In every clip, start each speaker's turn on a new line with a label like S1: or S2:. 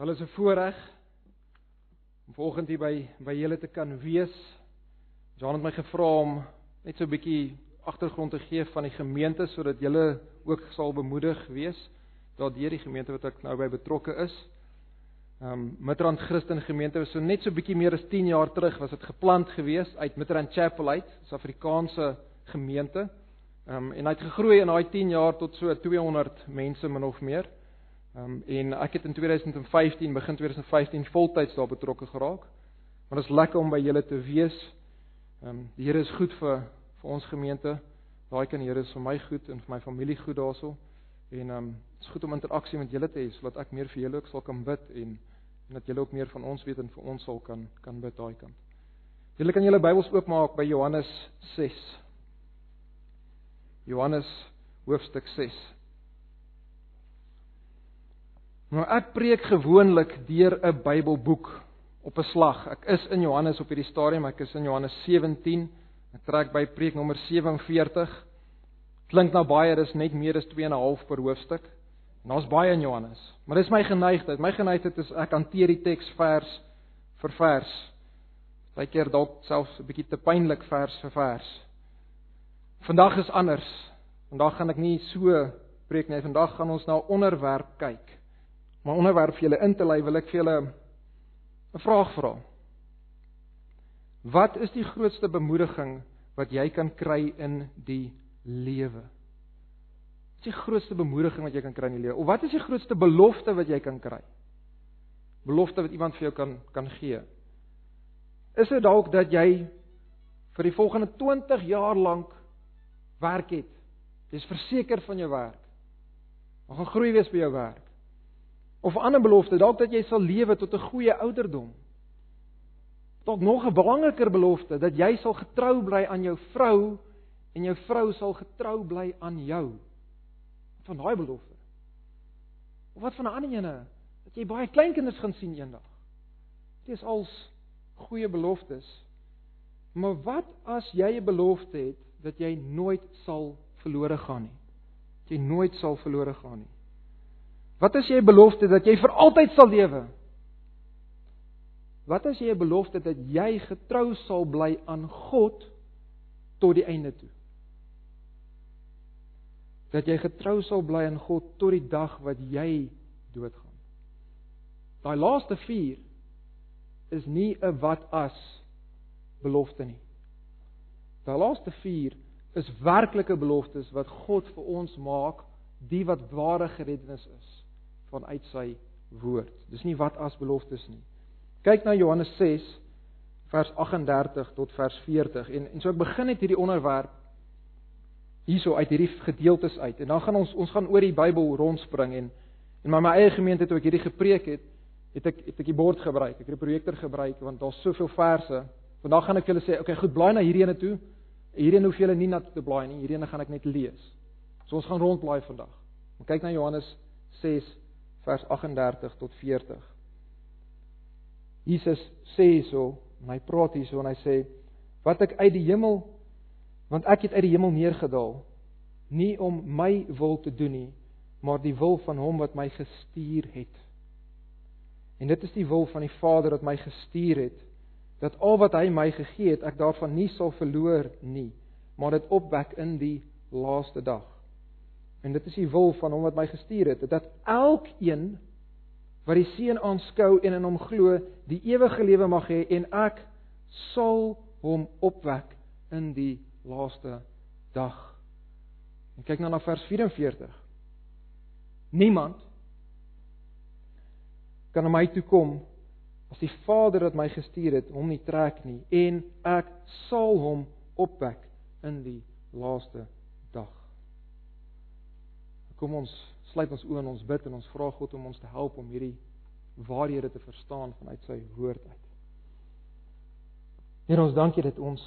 S1: Wel is 'n voorreg om vanoggend hier by by julle te kan wees. Jan het my gevra om net so 'n bietjie agtergrond te gee van die gemeente sodat julle ook sal bemoedig wees daardeur die gemeente wat ek nou by betrokke is. Um, Midrand Christen gemeente was so net so bietjie meer as 10 jaar terug was dit geplant gewees uit Midrand Chapel uit, 'n Suid-Afrikaanse gemeente. Um, en hy het gegroei in daai 10 jaar tot so 200 mense min of meer. Ehm um, en ek het in 2015 begin 2015 voltyds daar betrokke geraak. Maar dit is lekker om by julle te wees. Ehm um, die Here is goed vir vir ons gemeente. Daai kan die Here is vir my goed en vir my familie goed daarso. En ehm um, dit is goed om interaksie met julle te hê sodat ek meer vir julle ook sal kan bid en en dat julle ook meer van ons weet en vir ons sal kan kan bid daai kant. Julle kan julle Bybels oopmaak by Johannes 6. Johannes hoofstuk 6. Nou ek preek gewoonlik deur 'n Bybelboek op 'n slag. Ek is in Johannes op hierdie stadium, ek is in Johannes 17. Ek trek by preek nommer 47. Klink nou baie, dis net meer as 2 en 'n half per hoofstuk. En daar's baie in Johannes. Maar dis my geneigtheid. My geneigtheid is ek hanteer die teks vers vir vers. Partykeer dalk selfs 'n bietjie te pynlik vers vir vers. Vandag is anders. Vandag gaan ek nie so preek nie. Vandag gaan ons na 'n onderwerp kyk my onderwerp vir julle in te lei, wil ek vir julle 'n vraag vra. Wat is die grootste bemoediging wat jy kan kry in die lewe? Wat is die grootste bemoediging wat jy kan kry in die lewe? Of wat is die grootste belofte wat jy kan kry? Belofte wat iemand vir jou kan kan gee. Is dit dalk dat jy vir die volgende 20 jaar lank werk het? Jy's verseker van jou werk. Jy gaan groei wees by jou werk. Of 'n ander belofte, dalk dat jy sal lewe tot 'n goeie ouderdom. Dalk nog 'n belangriker belofte dat jy sal getrou bly aan jou vrou en jou vrou sal getrou bly aan jou. Van daai belofte? Of wat van 'n ander ene dat jy baie kleinkinders gaan sien eendag? Dit is als goeie beloftes. Maar wat as jy 'n belofte het dat jy nooit sal verlore gaan nie? Dat jy nooit sal verlore gaan nie. Wat as jy 'n belofte dat jy vir altyd sal lewe? Wat as jy 'n belofte dat jy getrou sal bly aan God tot die einde toe? Dat jy getrou sal bly aan God tot die dag wat jy doodgaan. Daai laaste 4 is nie 'n wat as belofte nie. Daai laaste 4 is werklike beloftes wat God vir ons maak, die wat ware gereddenis is vanuit sy woord. Dis nie wat as beloftes nie. Kyk na Johannes 6 vers 38 tot vers 40 en en so ek begin net hierdie onderwerp hierso uit hierdie gedeeltes uit. En dan gaan ons ons gaan oor die Bybel rondspring en en my my eie gemeente toe ek hierdie gepreek het het ek het ek die bord gebruik ek het die projektor gebruik want daar's soveel verse. Vandag gaan ek julle sê okay goed blaai na hierdie ene toe. Hierdie hoef julle nie na te blaai nie. Hierdie ene gaan ek net lees. So ons gaan rondblaai vandag. Kyk na Johannes 6 vers 38 tot 40. Jesus sê hierso, en hy praat hierso en hy sê wat ek uit die hemel want ek het uit die hemel neergedaal nie om my wil te doen nie, maar die wil van hom wat my gestuur het. En dit is die wil van die Vader wat my gestuur het, dat al wat hy my gegee het, ek daarvan nie sal verloor nie, maar dit opwek in die laaste dag. En dit is die wil van hom wat my gestuur het, dat elkeen wat die seun aanskou en in hom glo, die ewige lewe mag hê en ek sal hom opwek in die laaste dag. En kyk nou na vers 44. Niemand kan na my toe kom as die Vader wat my gestuur het hom nie trek nie en ek sal hom opwek in die laaste dag. Kom ons sluit ons oë en ons bid en ons vra God om ons te help om hierdie waarhede te verstaan vanuit sy woord uit. Here ons dankie dat ons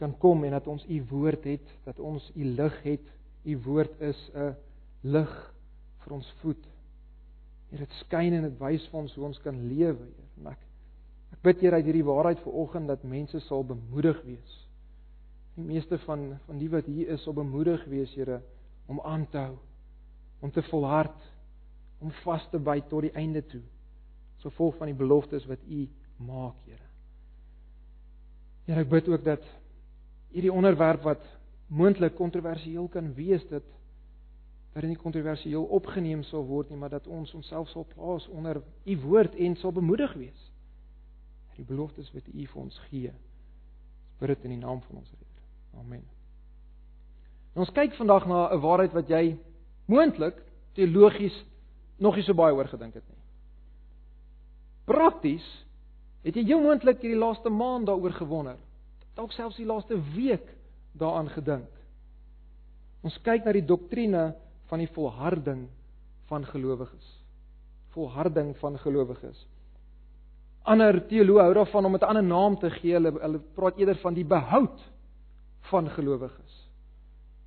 S1: kan kom en dat ons u woord het, dat ons u lig het. U woord is 'n lig vir ons voet. Here dit skyn en dit wys vir ons hoe ons kan lewe, Heer. En ek ek bid Here uit hierdie waarheid vir oggend dat mense sal bemoedig wees. Die meeste van van die wat hier is, sal bemoedig wees, Here, om aan te hou om te volhard om vas te byt tot die einde toe as gevolg van die beloftes wat U maak, Here. Here, ek bid ook dat hierdie onderwerp wat moontlik kontroversieel kan wees, dit dat dit nie kontroversieel opgeneem sal word nie, maar dat ons onsself sal plaas onder U woord en sal bemoedig wees. Die beloftes wat U vir ons gee. Bid dit in die naam van ons Redder. Amen. En ons kyk vandag na 'n waarheid wat jy moontlik teologies nog nie so baie oor gedink het nie. Prakties het jy heel moontlik hierdie laaste maand daaroor gewonder. Dalk selfs die laaste week daaraan gedink. Ons kyk na die doktrine van die volharding van gelowiges. Volharding van gelowiges. Ander teoloë hou daarvan om dit 'n ander naam te gee. Hulle hulle praat eerder van die behoud van gelowiges.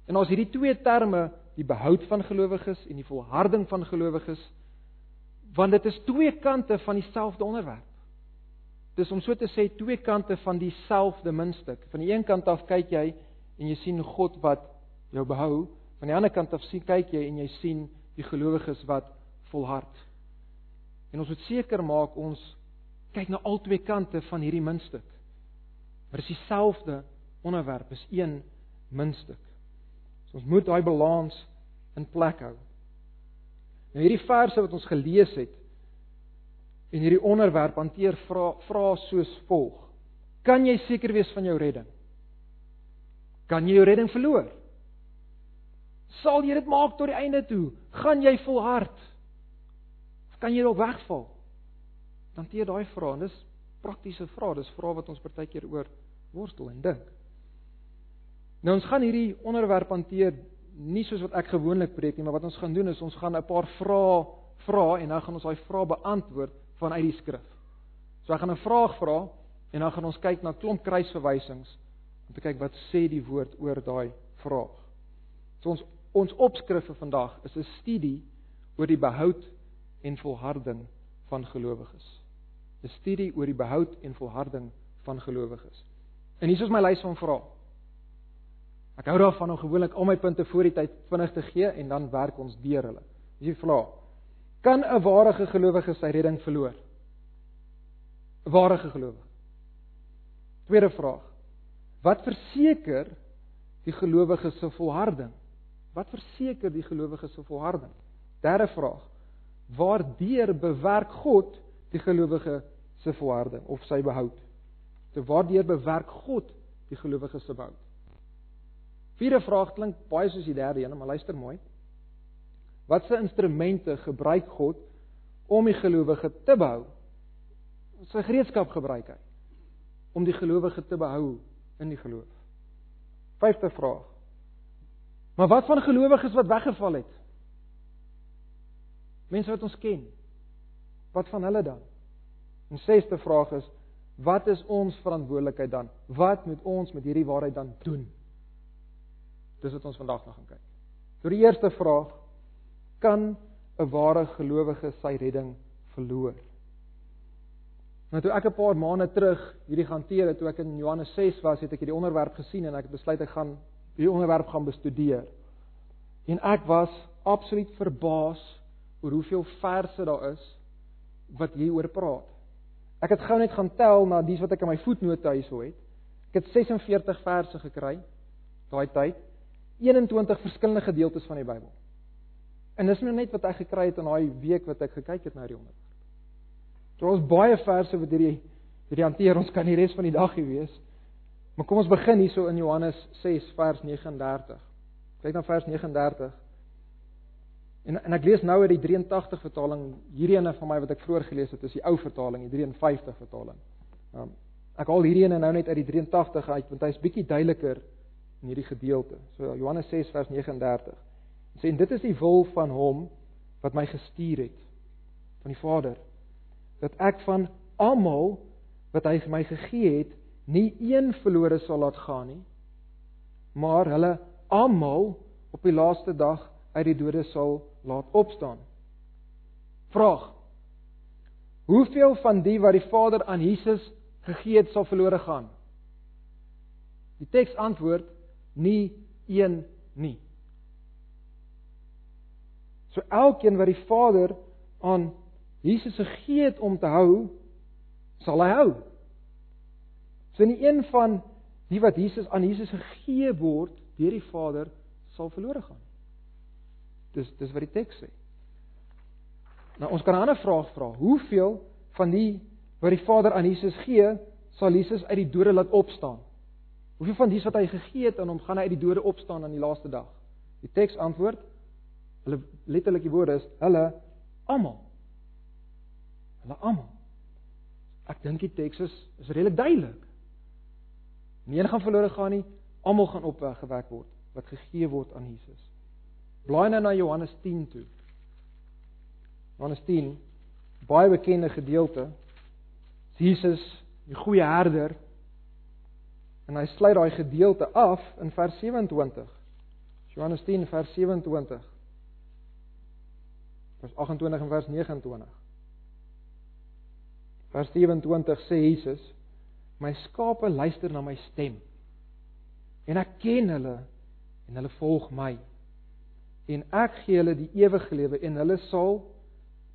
S1: En ons hierdie twee terme, die behoud van gelowiges en die volharding van gelowiges, want dit is twee kante van dieselfde onderwerp. Dis om so te sê twee kante van dieselfde muntstuk. Van die een kant af kyk jy en jy sien God wat jou behou, van die ander kant af sien kyk jy en jy sien die gelowiges wat volhard. En ons moet seker maak ons kyk na al twee kante van hierdie muntstuk. Maar dis dieselfde onderwerp, is een muntstuk. So ons moet daai balans in plek hou. Nou hierdie verse wat ons gelees het en hierdie onderwerp hanteer vra vra soos volg. Kan jy seker wees van jou redding? Kan jy jou redding verloor? Sal jy dit maak tot die einde toe? Gaan jy volhard? Of kan jy dalk wegval? Dan teer daai vrae en dis praktiese vrae, dis vrae wat ons partykeer oor worstel en dink. Nou ons gaan hierdie onderwerp hanteer nie soos wat ek gewoonlik preek nie, maar wat ons gaan doen is ons gaan 'n paar vrae vra en dan gaan ons daai vrae beantwoord vanuit die skrif. So ek gaan 'n vraag vra en dan gaan ons kyk na klomp kruisverwysings om te kyk wat sê die woord oor daai vraag. So ons ons opskrif vir vandag is 'n studie oor die behoud en volharding van gelowiges. 'n Studie oor die behoud en volharding van gelowiges. En hier is my lys van vrae. Ek hou daarvan om gewoonlik al my punte voor die tyd vinnig te gee en dan werk ons deur hulle. Dis die vraag. Kan 'n ware gelowige sy redding verloor? 'n Ware gelowige. Tweede vraag. Wat verseker die gelowige se volharding? Wat verseker die gelowige se volharding? Derde vraag. Waardeur bewerk God die gelowige se volharding of sy behoud? Te waardeur bewerk God die gelowige se behoud? Vierde vraag klink baie soos die derde een, maar luister mooi. Watse instrumente gebruik God om die gelowige te behou? Sy gereedskap gebruik hy om die gelowige te behou in die geloof. Vyfde vraag. Maar wat van gelowiges wat weggeval het? Mense wat ons ken. Wat van hulle dan? En sesde vraag is wat is ons verantwoordelikheid dan? Wat moet ons met hierdie waarheid dan doen? Dis wat ons vandag nog gaan kyk. So die eerste vraag, kan 'n ware gelowige sy redding verloor? Nou toe ek 'n paar maande terug hierdie hanteer het, toe ek in Johannes 6 was, het ek hierdie onderwerp gesien en ek het besluit ek gaan hierdie onderwerp gaan bestudeer. En ek was absoluut verbaas oor hoeveel verse daar is wat hieroor praat. Ek het gou net gaan tel na dies wat ek in my voetnote huis het. Ek het 46 verse gekry daai tyd. 21 verskillende gedeeltes van die Bybel. En dis nou net wat ek gekry het in daai week wat ek gekyk het na die onderwerp. Daar is baie verse wat hierdie hierdie hanteer ons kan die res van die dag hier wees. Maar kom ons begin hierso in Johannes 6 vers 39. Kyk na vers 39. En en ek lees nou uit die 83 vertaling. Hierdie ene van my wat ek vroeër gelees het, is die ou vertaling, die 53 vertaling. Um, ek haal hierdie ene nou net uit die 83 uit want hy's bietjie duideliker in hierdie gedeelte. So Johannes 6 vers 39. Dit sê en dit is die wil van hom wat my gestuur het van die Vader dat ek van almal wat hy vir my gegee het nie een verlore sal laat gaan nie maar hulle almal op die laaste dag uit die dode sal laat opstaan. Vraag: Hoeveel van die wat die Vader aan Jesus gegee het sal verlore gaan? Die teks antwoord: nie een nie. So elkeen wat die Vader aan Jesus gegee het om te hou, sal hy hou. So nie een van die wat Jesus aan Jesus gegee word deur die Vader sal verlore gaan. Dis dis wat die teks sê. Nou ons kan 'n ander vraag vra. Hoeveel van die wat die Vader aan Jesus gee, sal Jesus uit die dode laat opstaan? Hoeveel van dies wat hy gegee het aan hom gaan hy uit die dode opstaan aan die laaste dag? Die teks antwoord hulle letterlik die woorde is hulle almal. Hulle almal. Ek dink die teks is is redelik duidelik. Nie een gaan verlore gaan nie, almal gaan opgewek word wat gegee word aan Jesus. Blaai nou na Johannes 10 toe. Johannes 10, baie bekende gedeelte. Jesus, die goeie herder, En hy sluit daai gedeelte af in vers 27. Johannes 10 vers 27. Vers 28 en vers 29. Vers 27 sê Jesus: My skape luister na my stem. En ek ken hulle en hulle volg my. En ek gee hulle die ewige lewe en hulle sal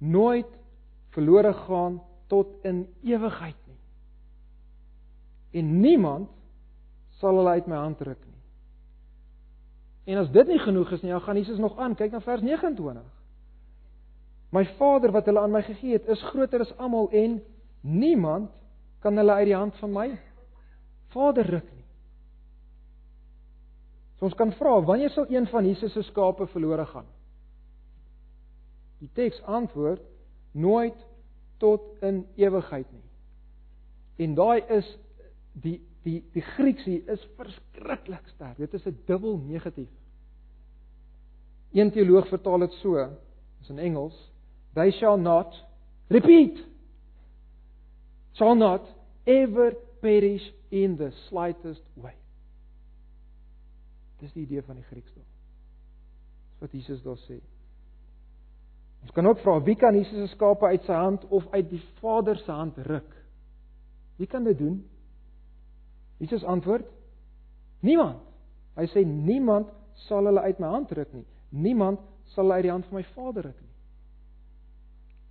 S1: nooit verlore gaan tot in ewigheid nie. En niemand sal hulle uit my hand ruk nie. En as dit nie genoeg is nie, dan gaan Jesus nog aan. Kyk na vers 29. My Vader wat hulle aan my gegee het, is groter as almal en niemand kan hulle uit die hand van my Vader ruk nie. So ons kan vra, wanneer sal een van Jesus se skape verlore gaan? Die teks antwoord nooit tot in ewigheid nie. En daai is die die die Grieks hier is verskriklik sterk. Dit is 'n dubbel negatief. Een teoloog vertaal dit so, is in Engels, they shall not repeat shall not ever perish in the slightest way. Dis die idee van die Grieks daar. Dis wat Jesus daar sê. Ons kan ook vra wie kan Jesus se skape uit sy hand of uit die Vader se hand ruk? Wie kan dit doen? Jesus antwoord: Niemand. Hy sê niemand sal hulle uit my hand ruk nie. Niemand sal hulle uit die hand van my Vader ruk nie.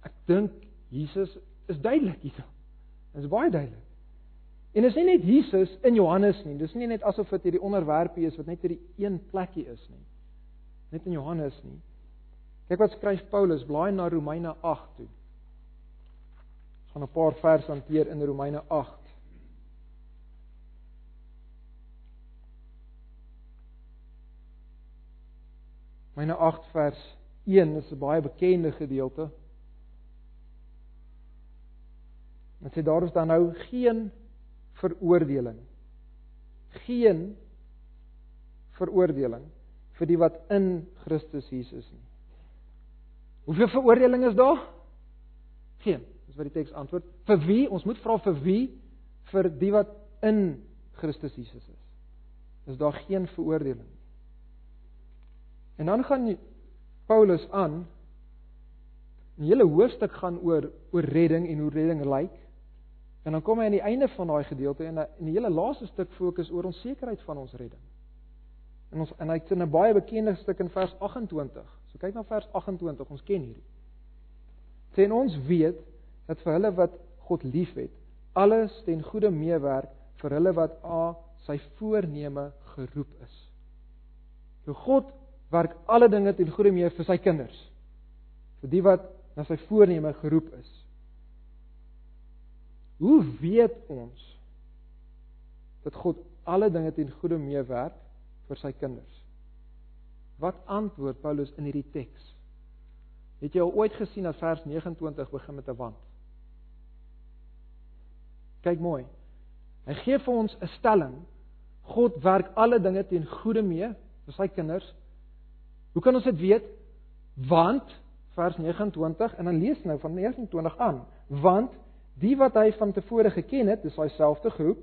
S1: Ek dink Jesus is duidelik hierso. Dit is baie duidelik. En dit is nie net Jesus in Johannes nie. Dis nie net asof dit hierdie onderwerpie is wat net hierdie een plekkie is nie. Net in Johannes nie. Kyk wat skryf Paulus, blaai na Romeine 8 toe. Ons gaan 'n paar verse hanteer in Romeine 8. Myne 8 vers 1 is 'n baie bekende gedeelte. Dit sê daar is dan nou geen veroordeling. Geen veroordeling vir die wat in Christus Jesus is. Hoeveel veroordeling is daar? Geen. Dis wat die teks antwoord. Vir wie? Ons moet vra vir wie? Vir die wat in Christus Jesus is. Is daar geen veroordeling nie. En dan gaan Paulus aan 'n hele hoofstuk gaan oor oor redding en hoe redding lyk. En dan kom hy aan die einde van daai gedeelte en in die hele laaste stuk fokus oor ons sekerheid van ons redding. En ons en hy het 'n baie bekende stuk in vers 28. So kyk na vers 28, ons ken hierdie. Sê ons weet dat vir hulle wat God liefhet, alles ten goeie meewerk vir hulle wat a sy voorneme geroep is. So God werk alle dinge ten goeie mee vir sy kinders. Vir die wat na sy voorneme geroep is. Hoe weet ons dat God alle dinge ten goeie mee werk vir sy kinders? Wat antwoord Paulus in hierdie teks? Het jy al ooit gesien dat vers 29 begin met 'n want? Kyk mooi. Hy gee vir ons 'n stelling. God werk alle dinge ten goeie mee vir sy kinders Hoe kan ons dit weet? Want vers 29 en dan lees nou van 29 aan, want die wat hy van tevore geken het, dis daai selfde groep,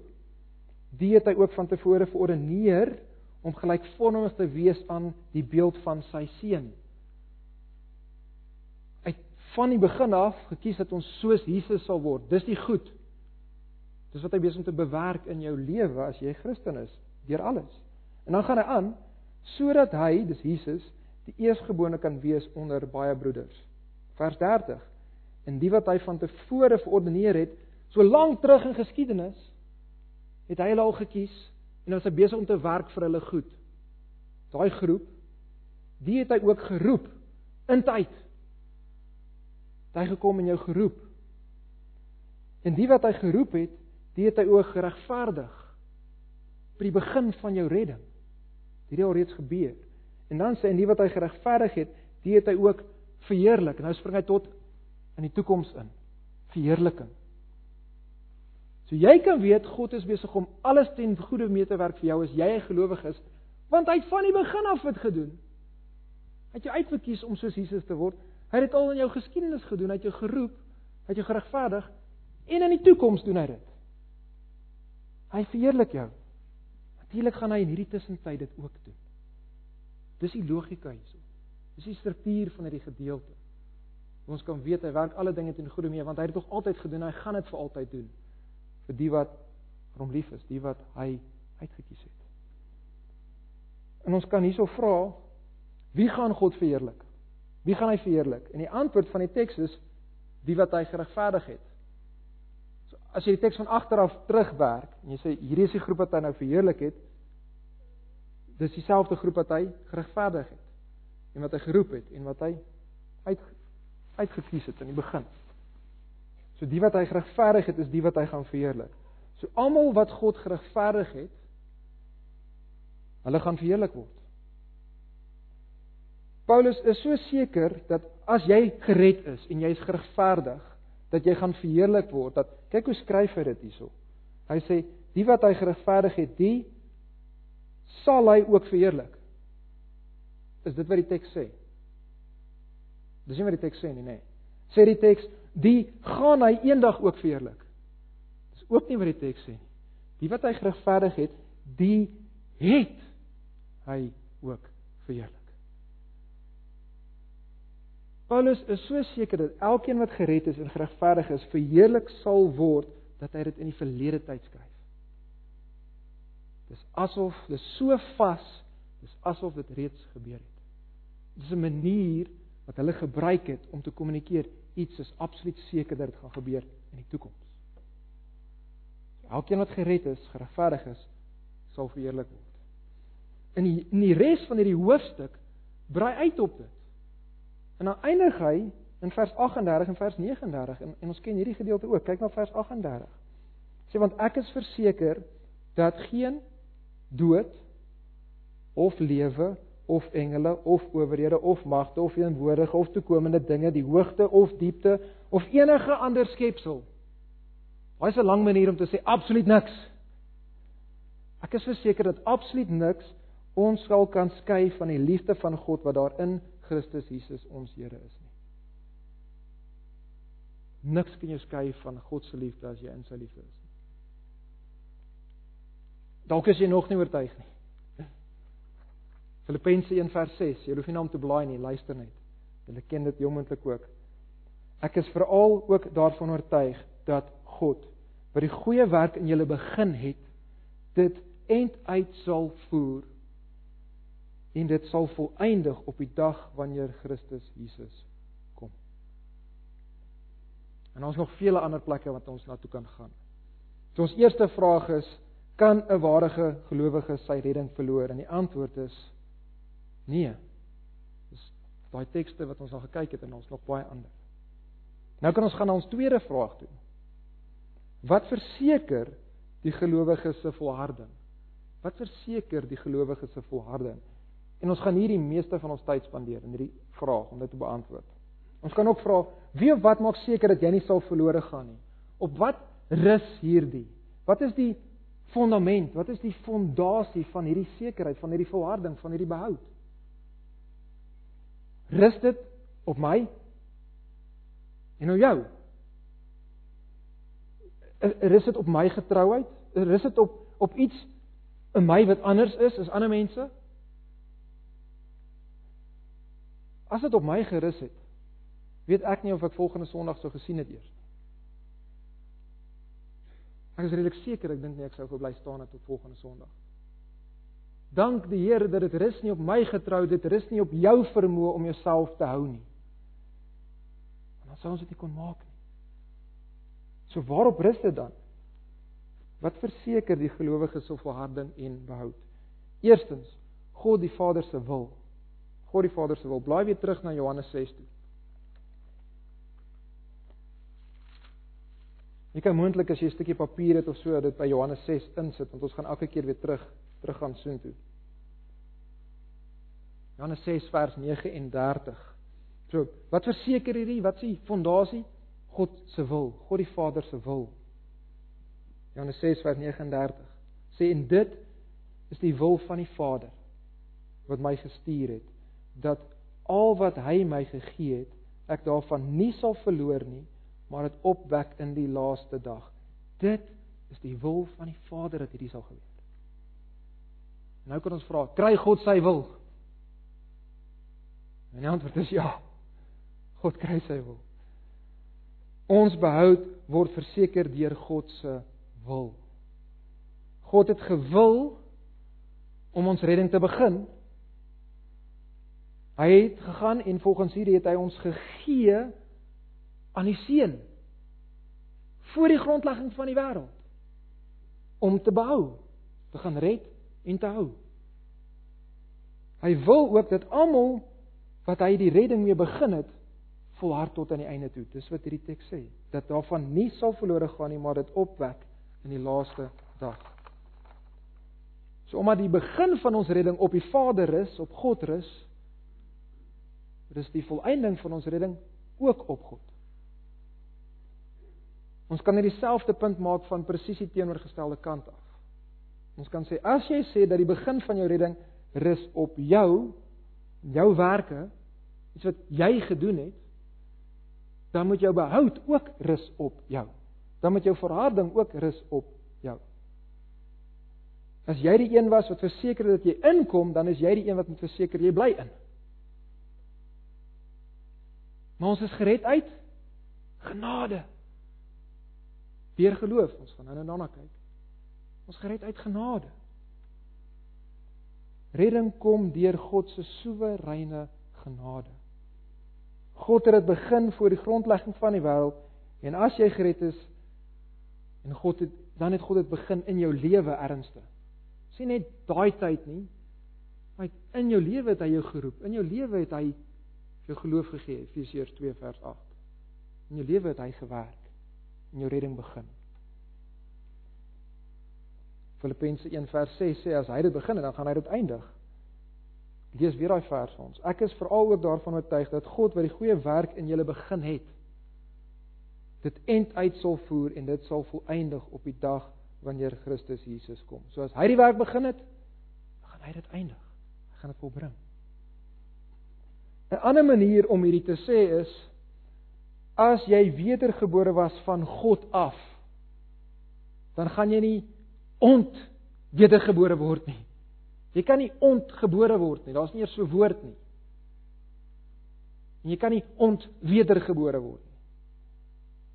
S1: die het hy ook van tevore verordeneer om gelykvormig te wees aan die beeld van sy seun. Hy van die begin af gekies dat ons soos Jesus sal word. Dis die goed. Dis wat hy besig om te bewerk in jou lewe as jy Christen is, deur alles. En dan gaan hy aan sodat hy, dis Jesus, die eersgebore kan wees onder baie broeders. Vers 30. En die wat hy van tevore verordeneer het, so lank terug in geskiedenis, het hy hulle al gekies en was hy besig om te werk vir hulle goed. Daai groep, die het hy ook geroep in tyd. Hy gekom en jou geroep. En die wat hy geroep het, die het hy ook geregverdig by die begin van jou redding. Dit het al reeds gebeur. En dan sê en die wat hy geregverdig het, die het hy ook verheerlik. Nou spring hy tot in die toekoms in. Verheerliking. So jy kan weet God is besig om alles ten goeie mee te werk vir jou as jy 'n gelowige is, want hy het van die begin af dit gedoen. Hy het jou uitverkies om soos Jesus te word. Hy het dit al in jou geskiedenis gedoen, hy het jou geroep, hy het jou geregverdig en in die toekoms doen hy dit. Hy verheerlik jou. Natuurlik gaan hy in hierdie tussentyd dit ook doen. Dis die logika hierso. Dis die struktuur van hierdie gedeelte. Ons kan weet hy werk alle dinge ten goeie mee want hy het dit tog altyd gedoen, hy gaan dit vir altyd doen vir die wat vir hom lief is, die wat hy uitget kies het. En ons kan hierso vra, wie gaan God verheerlik? Wie gaan hy verheerlik? En die antwoord van die teks is die wat hy geregverdig het. So as jy die teks van agter af terugwerk en jy sê hierdie is die groep wat hy nou verheerlik het, dis dieselfde groep wat hy geregverdig het en wat hy geroep het en wat hy uit uitget kies het in die begin. So die wat hy geregverdig het, is die wat hy gaan verheerlik. So almal wat God geregverdig het, hulle gaan verheerlik word. Paulus is so seker dat as jy gered is en jy is geregverdig, dat jy gaan verheerlik word. Dat kyk hoe skryf hy dit hierso. Hy sê die wat hy geregverdig het, die sal hy ook verheerlik. Is dit wat die teks sê? Dis nie wat die teks sê nie, nê. Nee. Sê die teks die gaan hy eendag ook verheerlik. Dis ook nie wat die teks sê nie. Die wat hy geregverdig het, die het hy ook verheerlik. Paulus is so seker dat elkeen wat gered is en geregverdig is, verheerlik sal word dat hy dit in die verlede tyd skryf. Dis asof dis so vas, dis asof dit reeds gebeur het. Dis 'n manier wat hulle gebruik het om te kommunikeer iets is absoluut seker dat dit gaan gebeur in die toekoms. Elkeen wat gered is, geregverdig is, sal verheerlik word. In die in die res van hierdie hoofstuk brei uit op dit. En dan eindig hy in vers 38 en vers 39 en, en ons ken hierdie gedeelte ook. Kyk na vers 38. Sê want ek is verseker dat geen dood of lewe of engele of owerhede of magte of teenwoordige of toekomende dinge, die hoogte of diepte of enige ander skepsel. Daai is 'n lang manier om te sê absoluut niks. Ek is verseker dat absoluut niks ons sal kan skei van die liefde van God wat daar in Christus Jesus ons Here is nie. Niks kan jou skei van God se liefde as jy in sy liefde is. Dalk is jy nog nie oortuig nie. Filippense 1:6. Jy hoef nie na hom te blaai nie, luister net. Julle ken dit jomontlik ook. Ek is veral ook daarvan oortuig dat God wat die goeie werk in julle begin het, dit eind uit sal voer en dit sal volëindig op die dag wanneer Christus Jesus kom. En ons nog vele ander plekke wat ons na toe kan gaan. So ons eerste vraag is kan 'n ware gelowige sy redding verloor? En die antwoord is Nee. Dis daai tekste wat ons al gekyk het en ons nog baie ander. Nou kan ons gaan na ons tweede vraag toe. Wat verseker die gelowige se volharding? Wat verseker die gelowige se volharding? En ons gaan hier die meeste van ons tyd spandeer in hierdie vraag om dit te beantwoord. Ons kan ook vra, wie of wat maak seker dat jy nie sal verlore gaan nie? Op wat rus hierdie? Wat is die fondament? Wat is die fondasie van hierdie sekerheid, van hierdie volharding, van hierdie behoud? Rus dit op my en op jou? Rus dit op my getrouheid? Rus dit op op iets in my wat anders is as ander mense? As dit op my gerus het, weet ek nie of ek volgende Sondag sou gesien het eers. Ek is redelik seker ek dink nie ek sou gebly staan het tot volgende Sondag. Dank die Here dat dit rus nie op my getrou, dit rus nie op jou vermoë om jouself te hou nie. Want dan sou ons dit nie kon maak nie. So waarop rus dit dan? Wat verseker die gelowiges of volharding en behoud? Eerstens, God die Vader se wil. God die Vader se wil. Blaai weer terug na Johannes 6 toe. Jy kan moontlik as jy 'n stukkie papier het of so dit by Johannes 6 insit want ons gaan elke keer weer terug terug gaan soontoe. Johannes 6 vers 39. So, wat verseker hierdie? Wat is die fondasie? God se wil, God die Vader se wil. Johannes 6 vers 39 sê en dit is die wil van die Vader wat my gestuur het dat al wat hy my gegee het ek daarvan nie sal verloor nie maar dit opwek in die laaste dag. Dit is die wil van die Vader dat hierdie sal gebeur. Nou kan ons vra, kry God sy wil? En die antwoord is ja. God kry sy wil. Ons behoud word verseker deur God se wil. God het gewil om ons redding te begin. Hy het gegaan en volgens hierdie het hy ons gegee aan die seun voor die grondlegging van die wêreld om te behou, te gaan red en te hou. Hy wil ook dat almal wat hy die redding mee begin het, volhard tot aan die einde toe. Dis wat hierdie teks sê, dat daarvan nie sal verlore gaan nie, maar dit opwek in die laaste dag. So omdat die begin van ons redding op die Vader is, op God rus, rus die volëinding van ons redding ook op God. Ons kan net dieselfde punt maak van presies die teenoorgestelde kant af. Ons kan sê as jy sê dat die begin van jou redding rus op jou, jou werke, iets wat jy gedoen het, dan moet jou behoud ook rus op jou. Dan moet jou verharding ook rus op jou. As jy die een was wat verseker dat jy inkom, dan is jy die een wat moet verseker jy bly in. Maar ons is gered uit genade deur geloof. Ons gaan nou daarna kyk. Ons gered uit genade. Redding kom deur God se soewereine genade. God het dit begin voor die grondlegging van die wêreld en as jy gered is en God het dan het God dit begin in jou lewe ernstig. Sien net daai tyd nie. Maar in jou lewe het hy jou geroep. In jou lewe het hy jou geloof gegee, Efesiërs 2 vers 8. In jou lewe het hy gewerk en jou redding begin. Filippense 1 vers 6 sê as hy dit begin en dan gaan hy dit eindig. Lees weer daai vers vir ons. Ek is veral ook daarvan oortuig dat God wat die goeie werk in julle begin het, dit end uit sal voer en dit sal volëindig op die dag wanneer Christus Jesus kom. So as hy die werk begin het, gaan hy dit eindig. Hy gaan dit volbring. 'n Ander manier om hierdie te sê is as jy wedergebore was van God af, dan gaan jy nie ont wedergebore word nie. Jy kan nie ontgebore word nie. Daar's nie eers so 'n woord nie. En jy kan nie ont wedergebore word nie.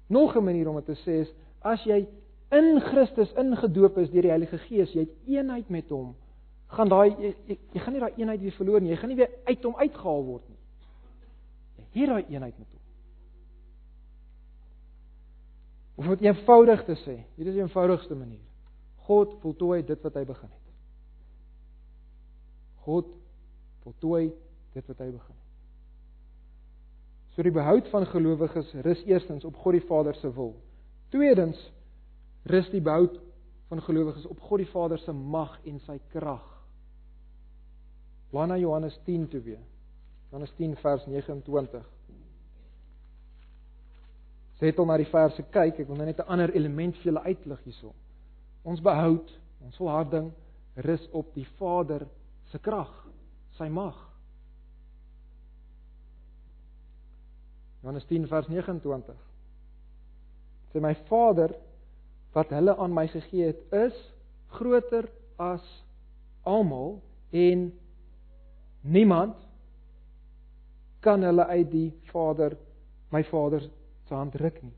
S1: Nog 'n manier om dit te sê is as jy in Christus ingedoop is deur die Heilige Gees, jy het eenheid met hom, gaan daai jy, jy, jy gaan nie daai eenheid weer verloor nie. Jy gaan nie weer uit hom uitgehaal word nie. Jy het daai eenheid met hom. Om dit eenvoudig te sê, hier is die eenvoudigste manier. God voltooi dit wat hy begin het. God voltooi dit wat hy begin het. So die behoud van gelowiges rus eerstens op God die Vader se wil. Tweedens rus die behoud van gelowiges op God die Vader se mag en sy krag. Wanneer Johannes 10 toe weer. Johannes 10 vers 29. Sê dit om na die verse kyk, ek wil nou net 'n ander element vir julle uitlig hierso. Ons behoud, ons volharding rus op die Vader se krag, sy mag. Johannes 10 vers 29. Sê my Vader wat hulle aan my gegee het, is groter as almal en niemand kan hulle uit die Vader my Vader se hand ruk nie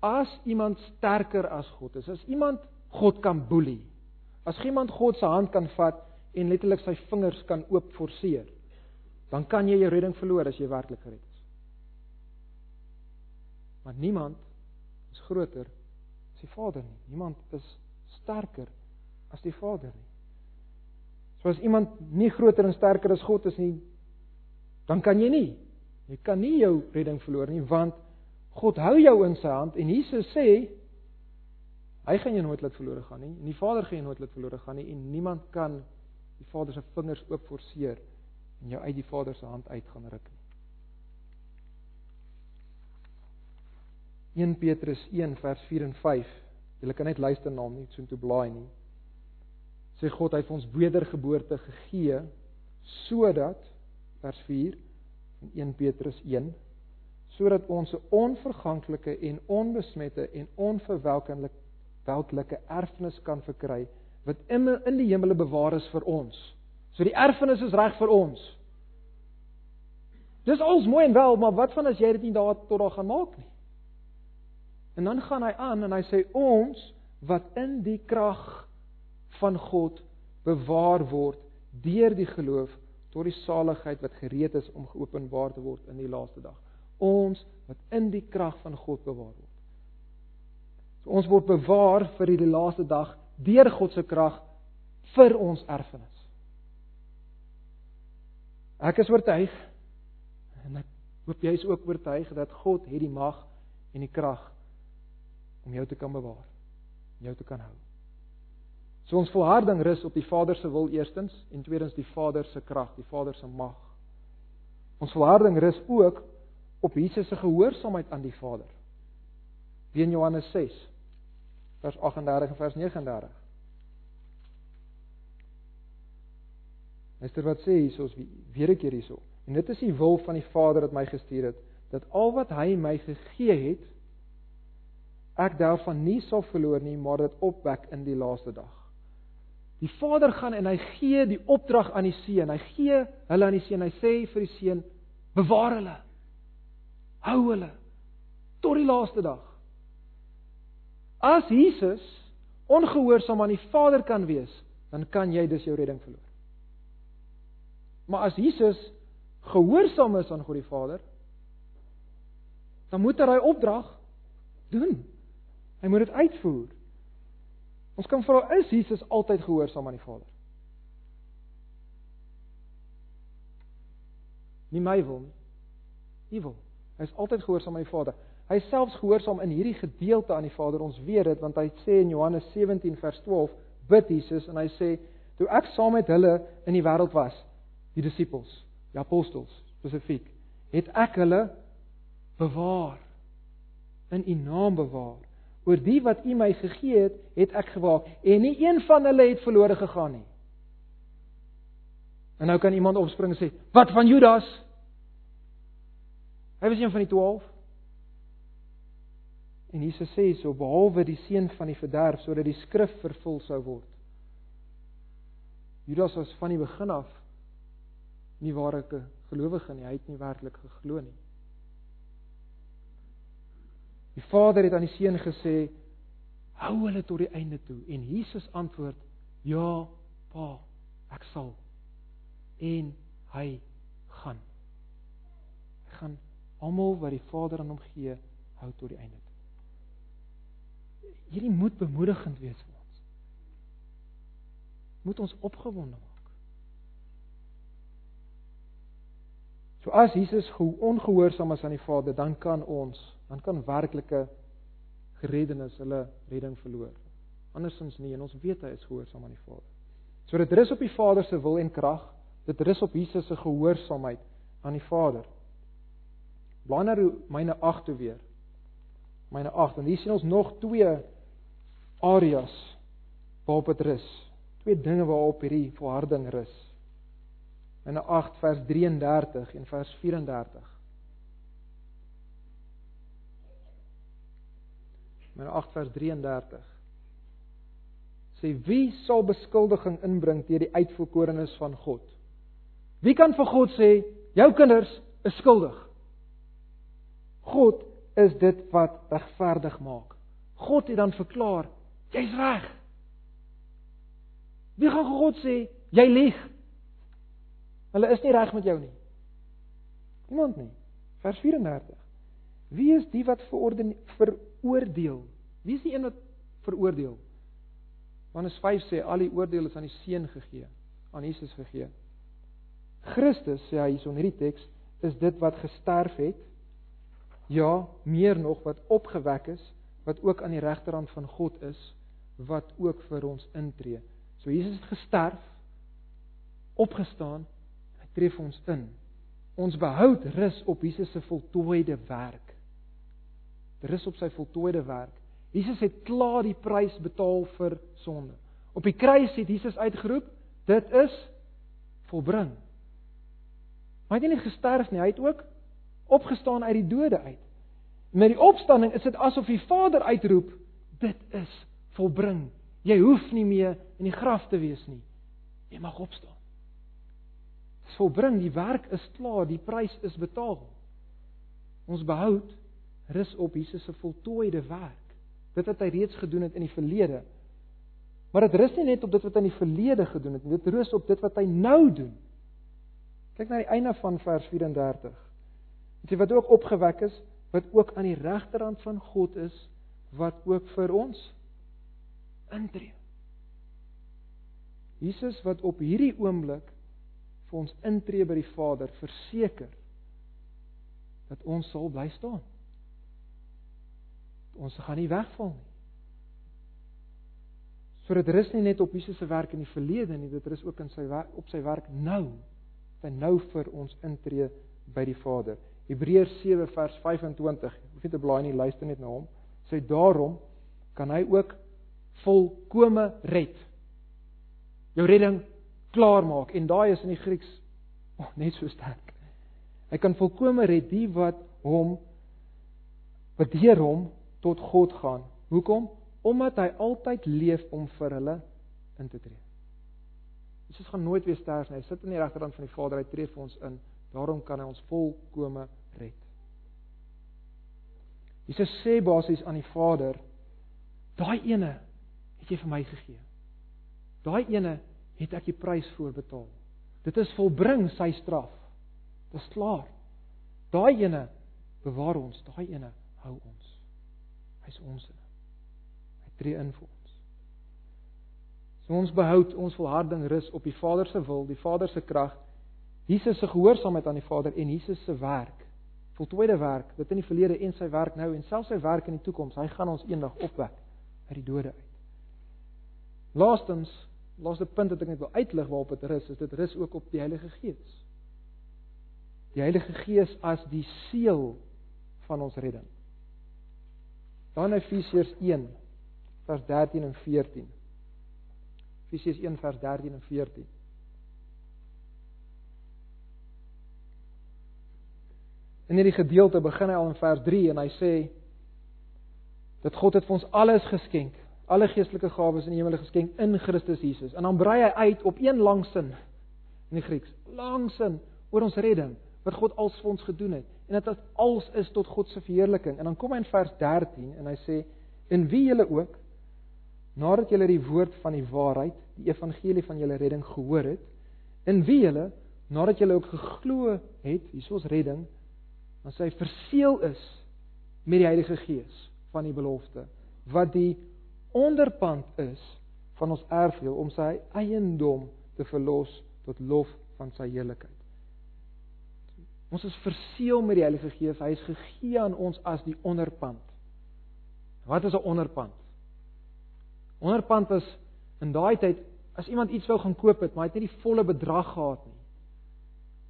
S1: as iemand sterker as God is, as iemand God kan boelie, as iemand God se hand kan vat en letterlik sy vingers kan oop forceer, dan kan jy jou redding verloor as jy werklik gered is. Maar niemand is groter as die Vader nie. Niemand is sterker as die Vader nie. So as iemand nie groter en sterker as God is nie, dan kan jy nie. Jy kan nie jou redding verloor nie want God hou jou in sy hand en Jesus sê hy gaan jou nooit laat verlore gaan nie en die Vader gaan jou nooit laat verlore gaan nie en niemand kan die Vader se vingers oop forceer en jou uit die Vader se hand uit gaan ruk nie. 1 Petrus 1 vers 4 en 5. Jy kan net luister na hom nie so toe blaai nie. Sê God hy het ons wedergeboorte gegee sodat vers 4 in 1 Petrus 1 sodat ons 'n onverganklike en onbesmette en onverwelkenlike welklike erfenis kan verkry wat in in die hemele bewaar is vir ons. So die erfenis is reg vir ons. Dis alles mooi en wel, maar wat van as jy dit nie daar tot daar gaan maak nie? En dan gaan hy aan en hy sê ons wat in die krag van God bewaar word deur die geloof tot die saligheid wat gereed is om geopenbaar te word in die laaste dag. Ons wat in die krag van God bewaar word. So ons word bewaar vir die laaste dag deur God se krag vir ons erfenis. Ek is oortuig en ek hoop jy is ook oortuig dat God het die mag en die krag om jou te kan bewaar, jou te kan hou. So ons volharding rus op die Vader se wil eerstens en tweedens die Vader se krag, die Vader se mag. Ons volharding rus ook op Jesus se gehoorsaamheid aan die Vader. Wie in Johannes 6 vers 38 en vers 39. Luister wat sê hiersoos weer 'n keer hierso. En dit is die wil van die Vader wat my gestuur het dat al wat hy my gegee het ek daarvan nie sal verloor nie, maar dit opwek in die laaste dag. Die Vader gaan en hy gee die opdrag aan die seun. Hy gee hulle aan die seun. Hy sê vir die seun: "Bewaar hulle. Hou hulle tot die laaste dag." As Jesus ongehoorsaam aan die Vader kan wees, dan kan jy dus jou redding verloor. Maar as Jesus gehoorsaam is aan God die Vader, dan moet hy daai opdrag doen. Hy moet dit uitvoer. Ons kan vra is Jesus altyd gehoorsaam aan die Vader? Nie my wil nie. U wil. Hy is altyd gehoorsaam aan die Vader. Hy is selfs gehoorsaam in hierdie gedeelte aan die Vader. Ons weet dit want hy sê in Johannes 17 vers 12 bid Jesus en hy sê toe ek saam met hulle in die wêreld was, die disippels, die apostels spesifiek, het ek hulle bewaar in u naam bewaar oor die wat U my gegee het, het ek gewaak en nie een van hulle het verlore gegaan nie. En nou kan iemand opspring en sê, "Wat van Judas?" Hy was een van die 12. En Jesus sê so behalwe die seun van die verderf sodat die skrif vervul sou word. Judas was van die begin af nie ware gelowige nie, hy het nie werklik geglo nie. Die Vader het aan die seun gesê: "Hou hulle tot die einde toe." En Jesus antwoord: "Ja, Pa, ek sal." En hy gaan. Hy gaan almal wat die Vader aan hom gee, hou tot die einde toe. Hierdie moet bemoedigend wees vir ons. Moet ons opgewonde maak. So as Jesus ongehoorsaam is aan die Vader, dan kan ons, dan kan werklike gereddenis hulle redding verloor. Andersins nie en ons weet hy is gehoorsaam aan die Vader. So dit rus op die Vader se wil en krag, dit rus op Jesus se gehoorsaamheid aan die Vader. Blaai na myne 8 toe weer. Myne 8 en hier sien ons nog twee areas waarop dit rus. Twee dinge waarop hierdie volharding rus in 8 vers 33 en vers 34. In 8 vers 33 sê wie sal beskuldiging inbring teen die uitverkorenes van God? Wie kan vir God sê jou kinders is skuldig? God is dit wat regverdig maak. God het dan verklaar jy's reg. Wie gaan God sê jy lieg? Hulle is nie reg met jou nie. Niemand nie. Vers 34. Wie is die wat verorden veroordeel? Wie is die een wat veroordeel? Johannes 5 sê al die oordeel is aan die seun gegee, aan Jesus gegee. Christus sê hy hierson hierdie teks is dit wat gesterf het. Ja, meer nog wat opgewek is, wat ook aan die regterhand van God is, wat ook vir ons intree. So Jesus het gesterf, opgestaan, hy tree vir ons in. Ons behoud rus op Jesus se voltooide werk. Rus op sy voltooide werk. Jesus het klaar die prys betaal vir sonde. Op die kruis het Jesus uitgeroep, dit is volbring. Maar hy het nie gesterf nie, hy het ook opgestaan uit die dode uit. Met die opstanding is dit asof die Vader uitroep, dit is volbring. Jy hoef nie meer in die graf te wees nie. Jy mag opstaan. Dit is volbring, die werk is klaar, die prys is betaal. Ons behoud rus op Jesus se voltooide werk. Dit wat hy reeds gedoen het in die verlede. Maar dit rus nie net op dit wat hy in die verlede gedoen het nie, dit rus op dit wat hy nou doen. Kyk na die einde van vers 34. Dit sê wat ook opgewek is, wat ook aan die regterhand van God is, wat ook vir ons intree. Jesus wat op hierdie oomblik vir ons intree by die Vader, verseker dat ons sal bly staan. Ons gaan nie wegval nie. So dit rus nie net op Jesus se werk in die verlede nie, dit rus ook in sy op sy werk nou wat nou vir ons intree by die Vader. Hebreërs 7 vers 25. Hoef nie te blaai nie, luister net na hom. Sê daarom kan hy ook volkome red. Jou redding klaar maak en daai is in die Grieks oh, net so sterk. Hy kan volkome red die wat hom wat deur hom tot God gaan. Hoekom? Omdat hy altyd leef om vir hulle in te tree. Jesus gaan nooit weer sterf nie. Hy sit aan die regterkant van die Vader. Hy tree vir ons in. Daarom kan hy ons volkome red. Jesus sê basies aan die Vader: "Daai ene het jy vir my gegee. Daai ene het ek die prys voor betaal. Dit is volbring sy straf. Dit is klaar. Daai ene bewaar ons. Daai ene hou ons. Hy's ons. Hy tree in vir ons. So ons behou ons volharding rus op die Vader se wil, die Vader se krag, Jesus se gehoorsaamheid aan die Vader en Jesus se werk. Voltooide werk, dit in die verlede en sy werk nou en selfs sy werk in die toekoms. Hy gaan ons eendag opwek uit die dode uit. Laastens, laaste punt wat ek net wil uitlig waarop dit rus, is dit rus ook op die Heilige Gees. Die Heilige Gees as die seël van ons redding. Dan Efesiërs 1 vers 13 en 14. Efesiërs 1 vers 13 en 14. In hierdie gedeelte begin hy al in vers 3 en hy sê dat God het vir ons alles geskenk, alle geestelike gawes in die hemel geskenk in Christus Jesus. En dan brei hy uit op een lang sin in die Grieks, lang sin oor ons redding, wat God als vir ons gedoen het en dat dit als is tot God se verheerliking. En dan kom hy in vers 13 en hy sê in wie julle ook nadat julle die woord van die waarheid, die evangelie van julle redding gehoor het, in wie julle nadat julle ook geglo het, hier is redding, dan sy verseël is met die Heilige Gees van die belofte, wat die onderpand is van ons erfdeel om sy eiendom te verlos tot lof van sy heerlikheid. Ons is verseël met die Heilige Gees. Hy is gegee aan ons as die onderpand. Wat is 'n onderpand? Onderpand was in daai tyd as iemand iets wou gaan koop het, maar hy het nie die volle bedrag gehad nie.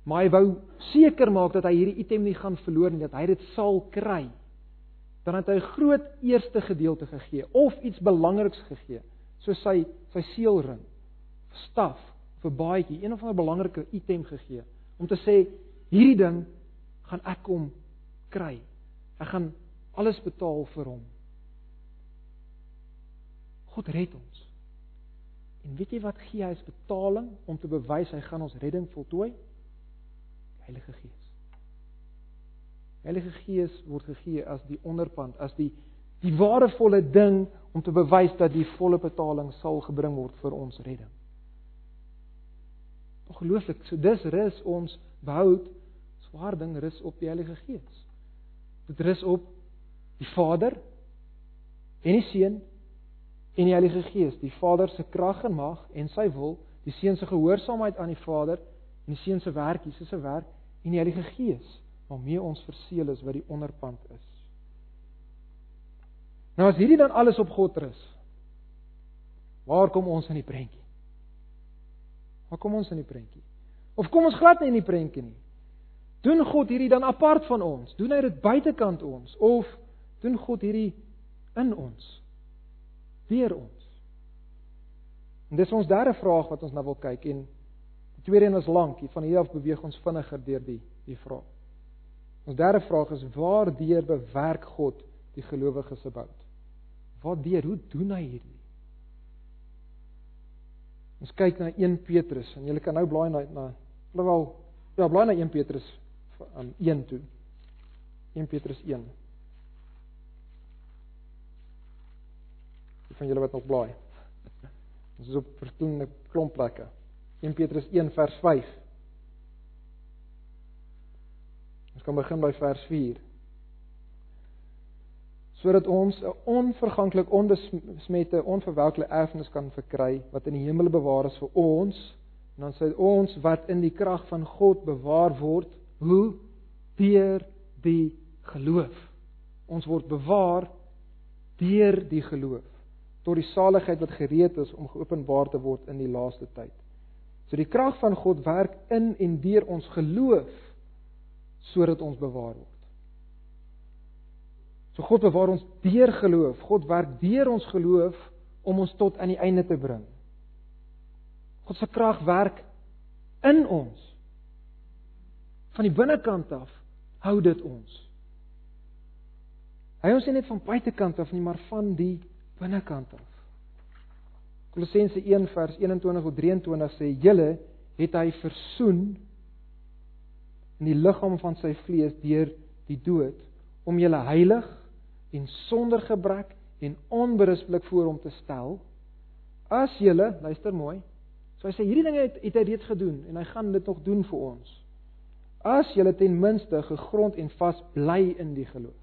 S1: Maar hy wou seker maak dat hy hierdie item nie gaan verloor nie, dat hy dit sal kry. Dan het hy 'n groot eerste gedeelte gegee of iets belangriks gegee, soos sy sy seelring, staf, vir baadjie, een of ander belangrike item gegee om te sê hierdie ding gaan ek kom kry. Ek gaan alles betaal vir hom. God red ons. En weet jy wat gee hy as betaling om te bewys hy gaan ons redding voltooi? Die Heilige Gees. Die Heilige Gees word gegee as die onderpand, as die die waardevolle ding om te bewys dat die volle betaling sal gebring word vir ons redding. Ongelooflik. So dis rus ons behoud swaar ding rus op die Heilige Gees. Dit rus op die Vader en die Seun en die Heilige Gees, die Vader se krag en mag en sy wil, die Seun se gehoorsaamheid aan die Vader en die Seun se werk, Jesus se werk en die Heilige Gees waarmee ons verseël is wat die onderpand is. Nou as hierdie dan alles op God rus, waar kom ons in die prentjie? Waar kom ons in die prentjie? Of kom ons glad nie in die prentjie nie? Doen God hierdie dan apart van ons? Doen hy dit buitekant ons of doen God hierdie in ons? Deur ons. En dis ons derde vraag wat ons nou wil kyk en die tweede een is lank, van hier af beweeg ons vinniger deur die die vraag. Ons derde vraag is waardeur bewerk God die gelowiges se bout? Waardeur? Hoe doen hy hierdie? Ons kyk na 1 Petrus en jy kan nou blaai na na wel ja, blaai na 1 Petrus um, 1 toe. 1 Petrus 1. Die van julle wat nog blaai. Ons is op verskillende klomp plekke. 1 Petrus 1 vers 5. Ons kan begin by vers 4. Sodat ons 'n onverganklik onbesmette onverwelklike erfenis kan verkry wat in die hemel bewaar is vir ons en dan sê ons wat in die krag van God bewaar word, hoe deur die geloof. Ons word bewaar deur die geloof tot die saligheid wat gereed is om geopenbaar te word in die laaste tyd. So die krag van God werk in en deur ons geloof sodat ons bewaar word. So God bewaar ons deur geloof. God werk deur ons geloof om ons tot aan die einde te bring. God se krag werk in ons. Van die binnekant af hou dit ons. Hy ons nie net van buitekant af nie, maar van die binnekant af. Kolossense 1 vers 21 tot 23 sê: "Julle het hy versoen in die liggaam van sy vlees deur die dood om julle heilig en sonder gebrek en onberispelik voor hom te stel as julle luister mooi so hy sê hierdie dinge het, het hy reeds gedoen en hy gaan dit nog doen vir ons as julle ten minste gegrond en vas bly in die geloof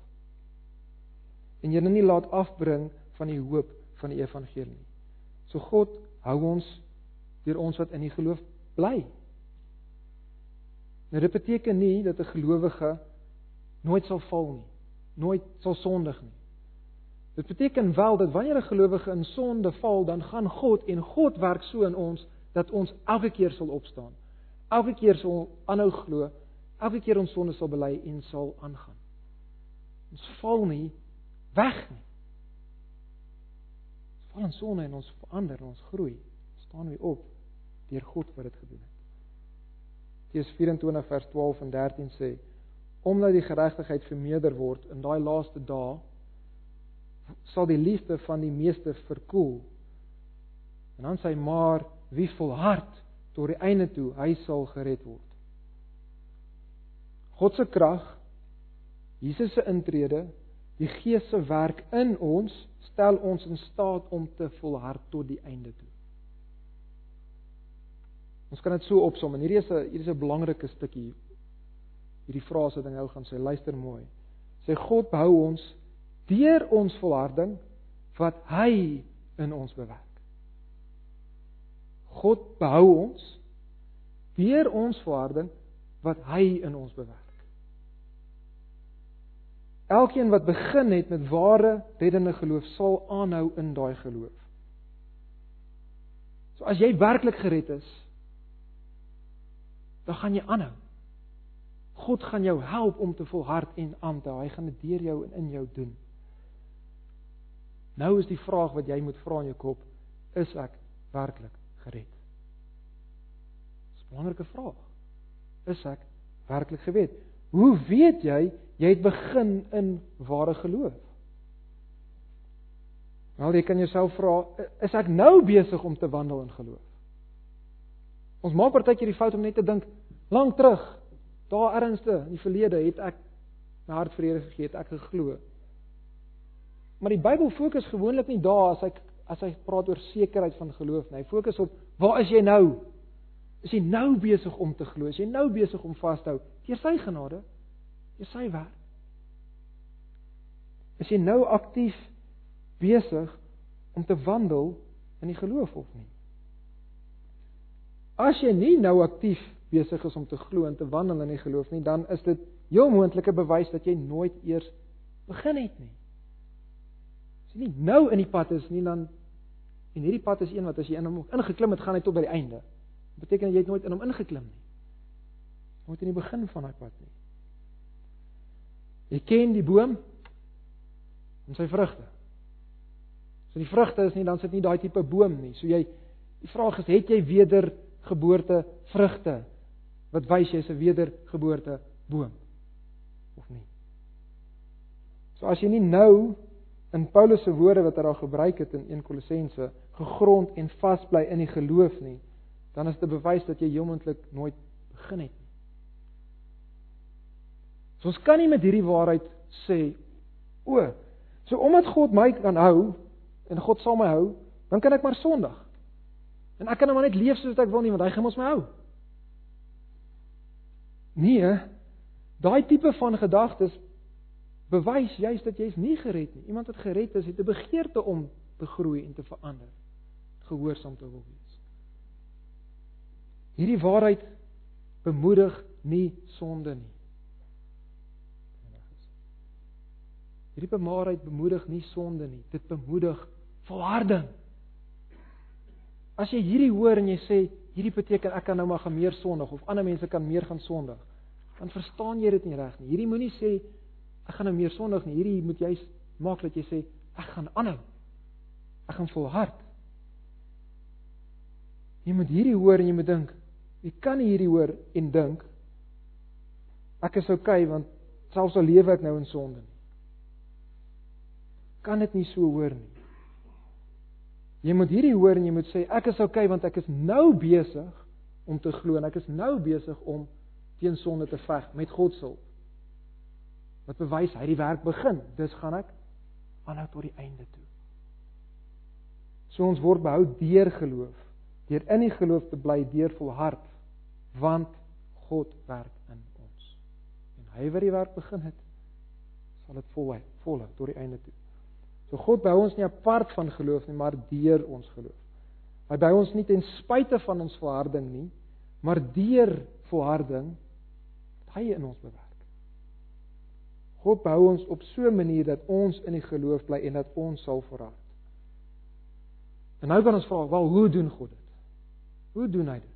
S1: en julle nie laat afbring van die hoop van die evangelie so God hou ons deur ons wat in die geloof bly Nou dit beteken nie dat 'n gelowige nooit sal val nie, nooit sal sondig nie. Dit beteken wel dat wanneer 'n gelowige in sonde val, dan gaan God en God werk so in ons dat ons elke keer sal opstaan. Elke keer sal aanhou glo, elke keer ons sonde sal bely en sal aangaan. Ons val nie weg nie. Ons val in sonde en ons verander, ons groei. Staan weer op deur God wat dit gedoen het. Matteus 24 vers 12 en 13 sê: Omdat die geregtigheid vermeerder word in daai laaste dae, sal die liefde van die meeste verkoel. En dan sê hy: Maar wie volhard tot die einde toe, hy sal gered word. God se krag, Jesus se intrede, die Gees se werk in ons stel ons in staat om te volhard tot die einde toe. Ons kan dit so opsom en hierdie is 'n hierdie is 'n belangrike stukkie hierdie frase wat ek nou gaan sê, luister mooi. Sê God behou ons deur ons volharding wat hy in ons bewerk. God behou ons deur ons volharding wat hy in ons bewerk. Elkeen wat begin het met ware reddende geloof sal aanhou in daai geloof. So as jy werklik gered is, dan gaan jy aanhou. God gaan jou help om te volhard en aan te hou. Hy gaan dit deur jou en in jou doen. Nou is die vraag wat jy moet vra in jou kop, is ek werklik gered? Dis 'n belangrike vraag. Is ek werklik gered? Hoe weet jy jy het begin in ware geloof? Wel, jy kan jouself vra, is ek nou besig om te wandel in geloof? Ons maak partykeer die fout om net te dink lank terug, daar ernstig in die verlede het ek my hart vrede gegee, het ek geglo. Maar die Bybel fokus gewoonlik nie daar as hy as hy praat oor sekerheid van geloof nie. Hy fokus op waar is jy nou? Is jy nou besig om te glo? Is jy nou besig om vas te hou deur sy genade? Deur sy werk? Is jy nou aktief besig om te wandel in die geloof of nie? As jy nie nou aktief besig is om te glo en te wandel in die geloof nie, dan is dit jou moontlike bewys dat jy nooit eers begin het nie. As jy nie nou in die pad is nie, dan en hierdie pad is een wat as jy in hom ingeklim het, gaan hy tot by die einde. Dit beteken jy het nooit in hom ingeklim nie. Nooit in die begin van daai pad nie. Jy ken die boom en sy vrugte. So die vrugte is nie dan sit nie daai tipe boom nie. So jy die vraag is het jy wedergeboorte vrugte wat wys jy's 'n wedergeboorte boom of nie? So as jy nie nou in Paulus se woorde wat hy daar gebruik het in 1 Kolossense gegrond en vas bly in die geloof nie, dan is dit bewys dat jy heelmoontlik nooit begin het nie. So ons kan nie met hierdie waarheid sê o, so omdat God my kan hou en God sal my hou, dan kan ek maar sondig. En ek kan nou maar net leef soos ek wil nie want hy gaan ons my hou. Nee, daai tipe van gedagtes bewys juist dat jy's nie gered nie. Iemand wat gered is, het 'n begeerte om te groei en te verander, gehoorsaam te wil wees. Hierdie waarheid bemoedig nie sonde nie. Hierdie bemaarheid bemoedig nie sonde nie, dit bemoedig volharding. As jy hierdie hoor en jy sê hierdie beteken ek kan nou maar gaan meer sondig of ander mense kan meer gaan sondig, dan verstaan jy dit nie reg nie. Hierdie moenie sê ek gaan nou meer sondig nie. Hierdie moet jy maak dat jy sê ek gaan aanhou. Ek gaan volhard. Jy moet hierdie hoor en jy moet dink, jy kan nie hierdie hoor en dink ek is oukei okay, want selfs al lewe ek nou in sonde nie. Kan dit nie so hoor nie. Jy moet hierdie hoor en jy moet sê ek is okay, want ek is nou besig om te glo en ek is nou besig om teen sonde te veg met God se hulp. Wat bewys hy die werk begin. Dis gaan ek aanhou tot die einde toe. So ons word behou deur geloof, deur in die geloof te bly, deur volhard, want God werk in ons. En hy wat die werk begin het, sal dit volhou, volhou tot die einde toe. So God bou ons nie apart van geloof nie, maar deur ons geloof. Hy bou ons nie ten spyte van ons volharding nie, maar deur volharding hy in ons bewerk. God bou ons op so 'n manier dat ons in die geloof bly en dat ons sal volhard. En nou kan ons vra, "Wel, hoe doen God dit? Hoe doen hy dit?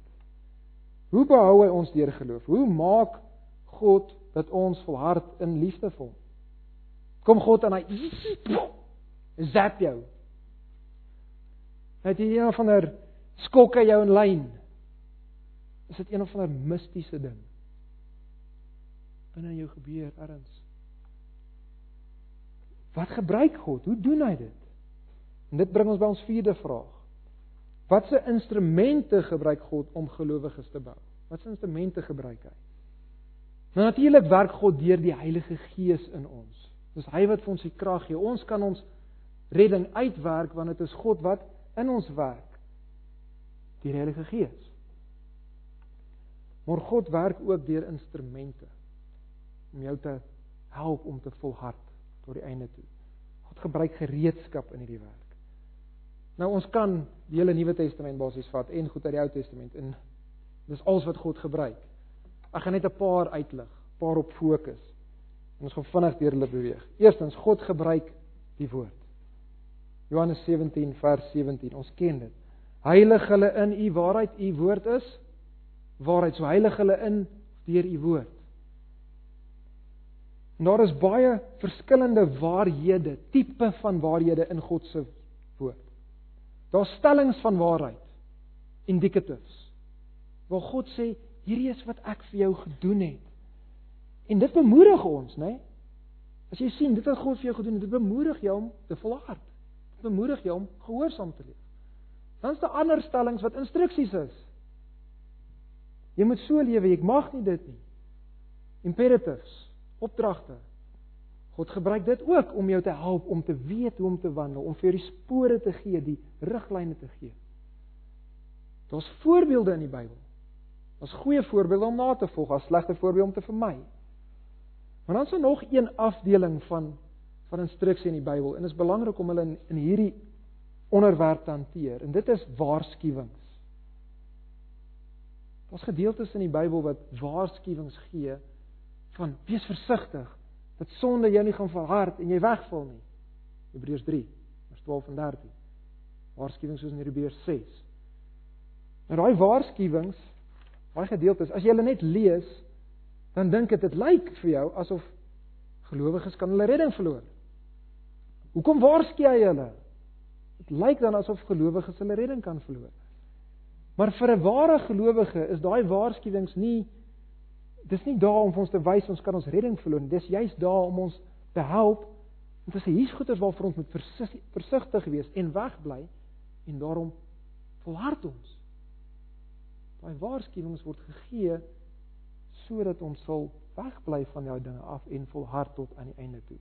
S1: Hoe behou hy ons deur geloof? Hoe maak God dat ons volhard in liefde vir hom?" Kom God en hy zap jou. Het jy een van 'n skokke jou in lyn? Is dit een of ander mistiese ding? Binne jou gebeur erns. Wat gebruik God? Hoe doen hy dit? En dit bring ons by ons vierde vraag. Watse instrumente gebruik God om gelowiges te bou? Watse instrumente gebruik hy? Nou natuurlik werk God deur die Heilige Gees in ons. Dis hy wat vir ons die krag gee. Ons kan ons redding uitwerk want dit is God wat in ons werk die Heilige Gees. Maar God werk ook deur instrumente om jou te help om te volhard tot die einde toe. God gebruik gereedskap in hierdie werk. Nou ons kan die hele Nuwe Testament basies vat en goed uit die Ou Testament en dis alles wat God gebruik. Ek gaan net 'n paar uitlig, paar op fokus. En ons gaan vinnig deur hulle beweeg. Eerstens God gebruik die woord. Johannes 17 vers 17. Ons ken dit. Heilig hulle in u waarheid, u woord is waarheid. So heilig hulle in deur u woord. En daar is baie verskillende waarhede, tipe van waarhede in God se woord. Daar's stellings van waarheid, indicatives. Waar God sê, hierdie is wat ek vir jou gedoen het. En dit bemoedig ons, né? Nee? As jy sien dit wat God vir jou gedoen het, dit bemoedig jou om te volhard bemoedig jou om gehoorsaam te leef. Dan is daar ander stellings wat instruksies is. Jy moet so lewe, jy mag nie dit nie. Imperatives, opdragte. God gebruik dit ook om jou te help om te weet hoe om te wandel, om vir jou die spore te gee, die riglyne te gee. Daar's voorbeelde in die Bybel. Daar's goeie voorbeelde om na te volg, daar's slegte voorbeelde om te vermy. Maar dan is daar nog een afdeling van van instruksie in die Bybel en dit is belangrik om hulle in, in hierdie onderwerp te hanteer. En dit is waarskuwings. Daar's gedeeltes in die Bybel wat waarskuwings gee van wees versigtig dat sonde jou nie gaan verhard en jy wegval nie. Hebreërs 3 vers 12 en 13. Waarskuwings soos in Hebreërs 6. Nou daai waarskuwings, daai gedeeltes, as jy hulle net lees, dan dink dit dit lyk vir jou asof gelowiges kan hulle redding verloor. Hoekom waarsku hy hulle? Dit lyk dan asof gelowiges hulle redding kan verloor. Maar vir 'n ware gelowige is daai waarskuwings nie dis nie daar om ons te wys ons kan ons redding verloor nie. Dis juist daar om ons te help om te sê hier's goeders waarvoor ons moet versigtig wees en wegbly en daarom volhard ons. Daai waarskuwings word gegee sodat ons sal wegbly van daai dinge af en volhard tot aan die einde toe.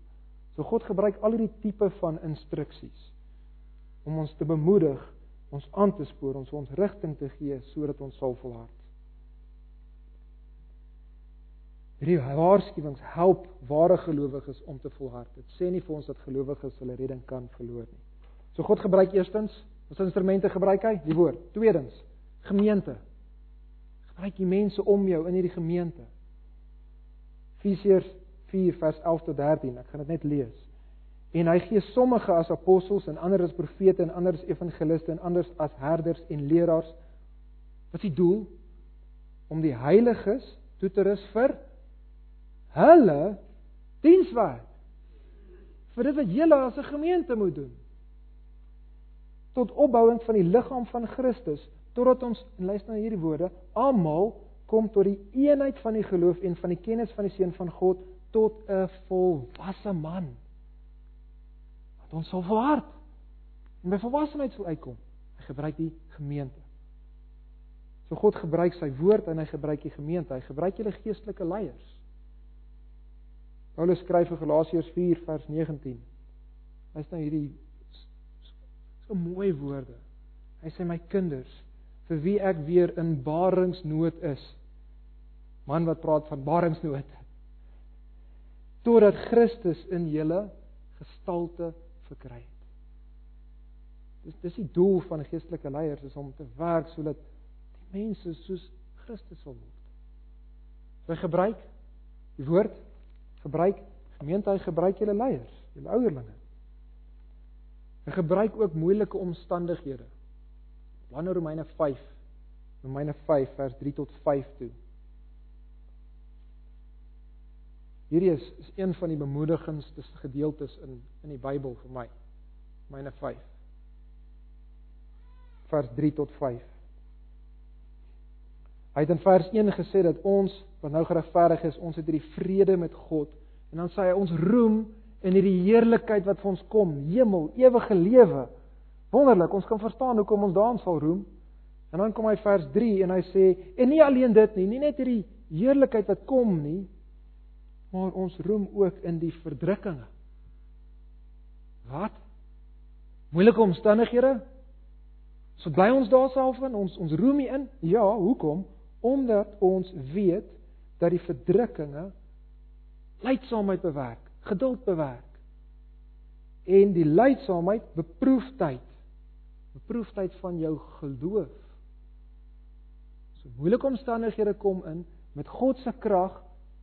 S1: So God gebruik al hierdie tipe van instruksies om ons te bemoedig ons aan te spoor, ons ons rigting te gee sodat ons sal volhard. Hierdie waarskuwings help ware gelowiges om te volhard. Dit sê nie vir ons dat gelowiges hulle redding kan verloor nie. So God gebruik eerstens, ons instrumente gebruik hy, die woord. Tweedens, gemeente. Gebruik die mense om jou in hierdie gemeente. Efesiërs 4 vers 11 tot 13. Ek gaan dit net lees. En hy gee sommige as apostels en ander as profete en ander as evangeliste en ander as herders en leraars. Wat is die doel? Om die heiliges toe te rus vir hulle dienswerk. Vir dit wat julle as 'n gemeente moet doen. Tot opbouing van die liggaam van Christus totdat ons luister na hierdie woorde almal kom tot die eenheid van die geloof en van die kennis van die seun van God tot 'n volwasse man dat ons sal volhard en by volwassenheid sal uitkom. Hy gebruik die gemeente. So God gebruik sy woord en hy gebruik die gemeente. Hy gebruik julle geestelike leiers. Paulus skryf in Galasiërs 4 vers 19. Hy sê nou hierdie so mooi woorde. Hy sê my kinders, vir wie ek weer in baringsnood is. Man wat praat van baringsnood. Totdat Christus in julle gestalte verkry het. Dis dis die doel van geestelike leiers is om te werk sodat die mense soos Christus sal word. Hy gebruik die woord gebruik gemeente hy gebruik julle leiers, julle ouderlinge. Hy gebruik ook moeilike omstandighede. Wanneer Romeine 5 Romeine 5 vers 3 tot 5 toe. Hierdie is, is een van die bemoedigendste gedeeltes in in die Bybel vir my. Myne 5. Vers 3 tot 5. Hy het in vers 1 gesê dat ons wat nou geregverdig is, ons het hierdie vrede met God en dan sê hy ons roem in hierdie heerlikheid wat vir ons kom, hemel, ewige lewe. Wonderlik, ons kan verstaan hoekom ons daarin sal roem. En dan kom hy vers 3 en hy sê en nie alleen dit nie, nie net hierdie heerlikheid wat kom nie, maar ons roem ook in die verdrukkinge. Wat? Moeilike omstandighede? So bly ons daarself in, ons ons roem hier in. Ja, hoekom? Omdat ons weet dat die verdrukkinge lydsaamheid bewerk, geduld bewerk. En die lydsaamheid beproefdheid. Beproefdheid van jou geloof. So moeilike omstandighede kom in met God se krag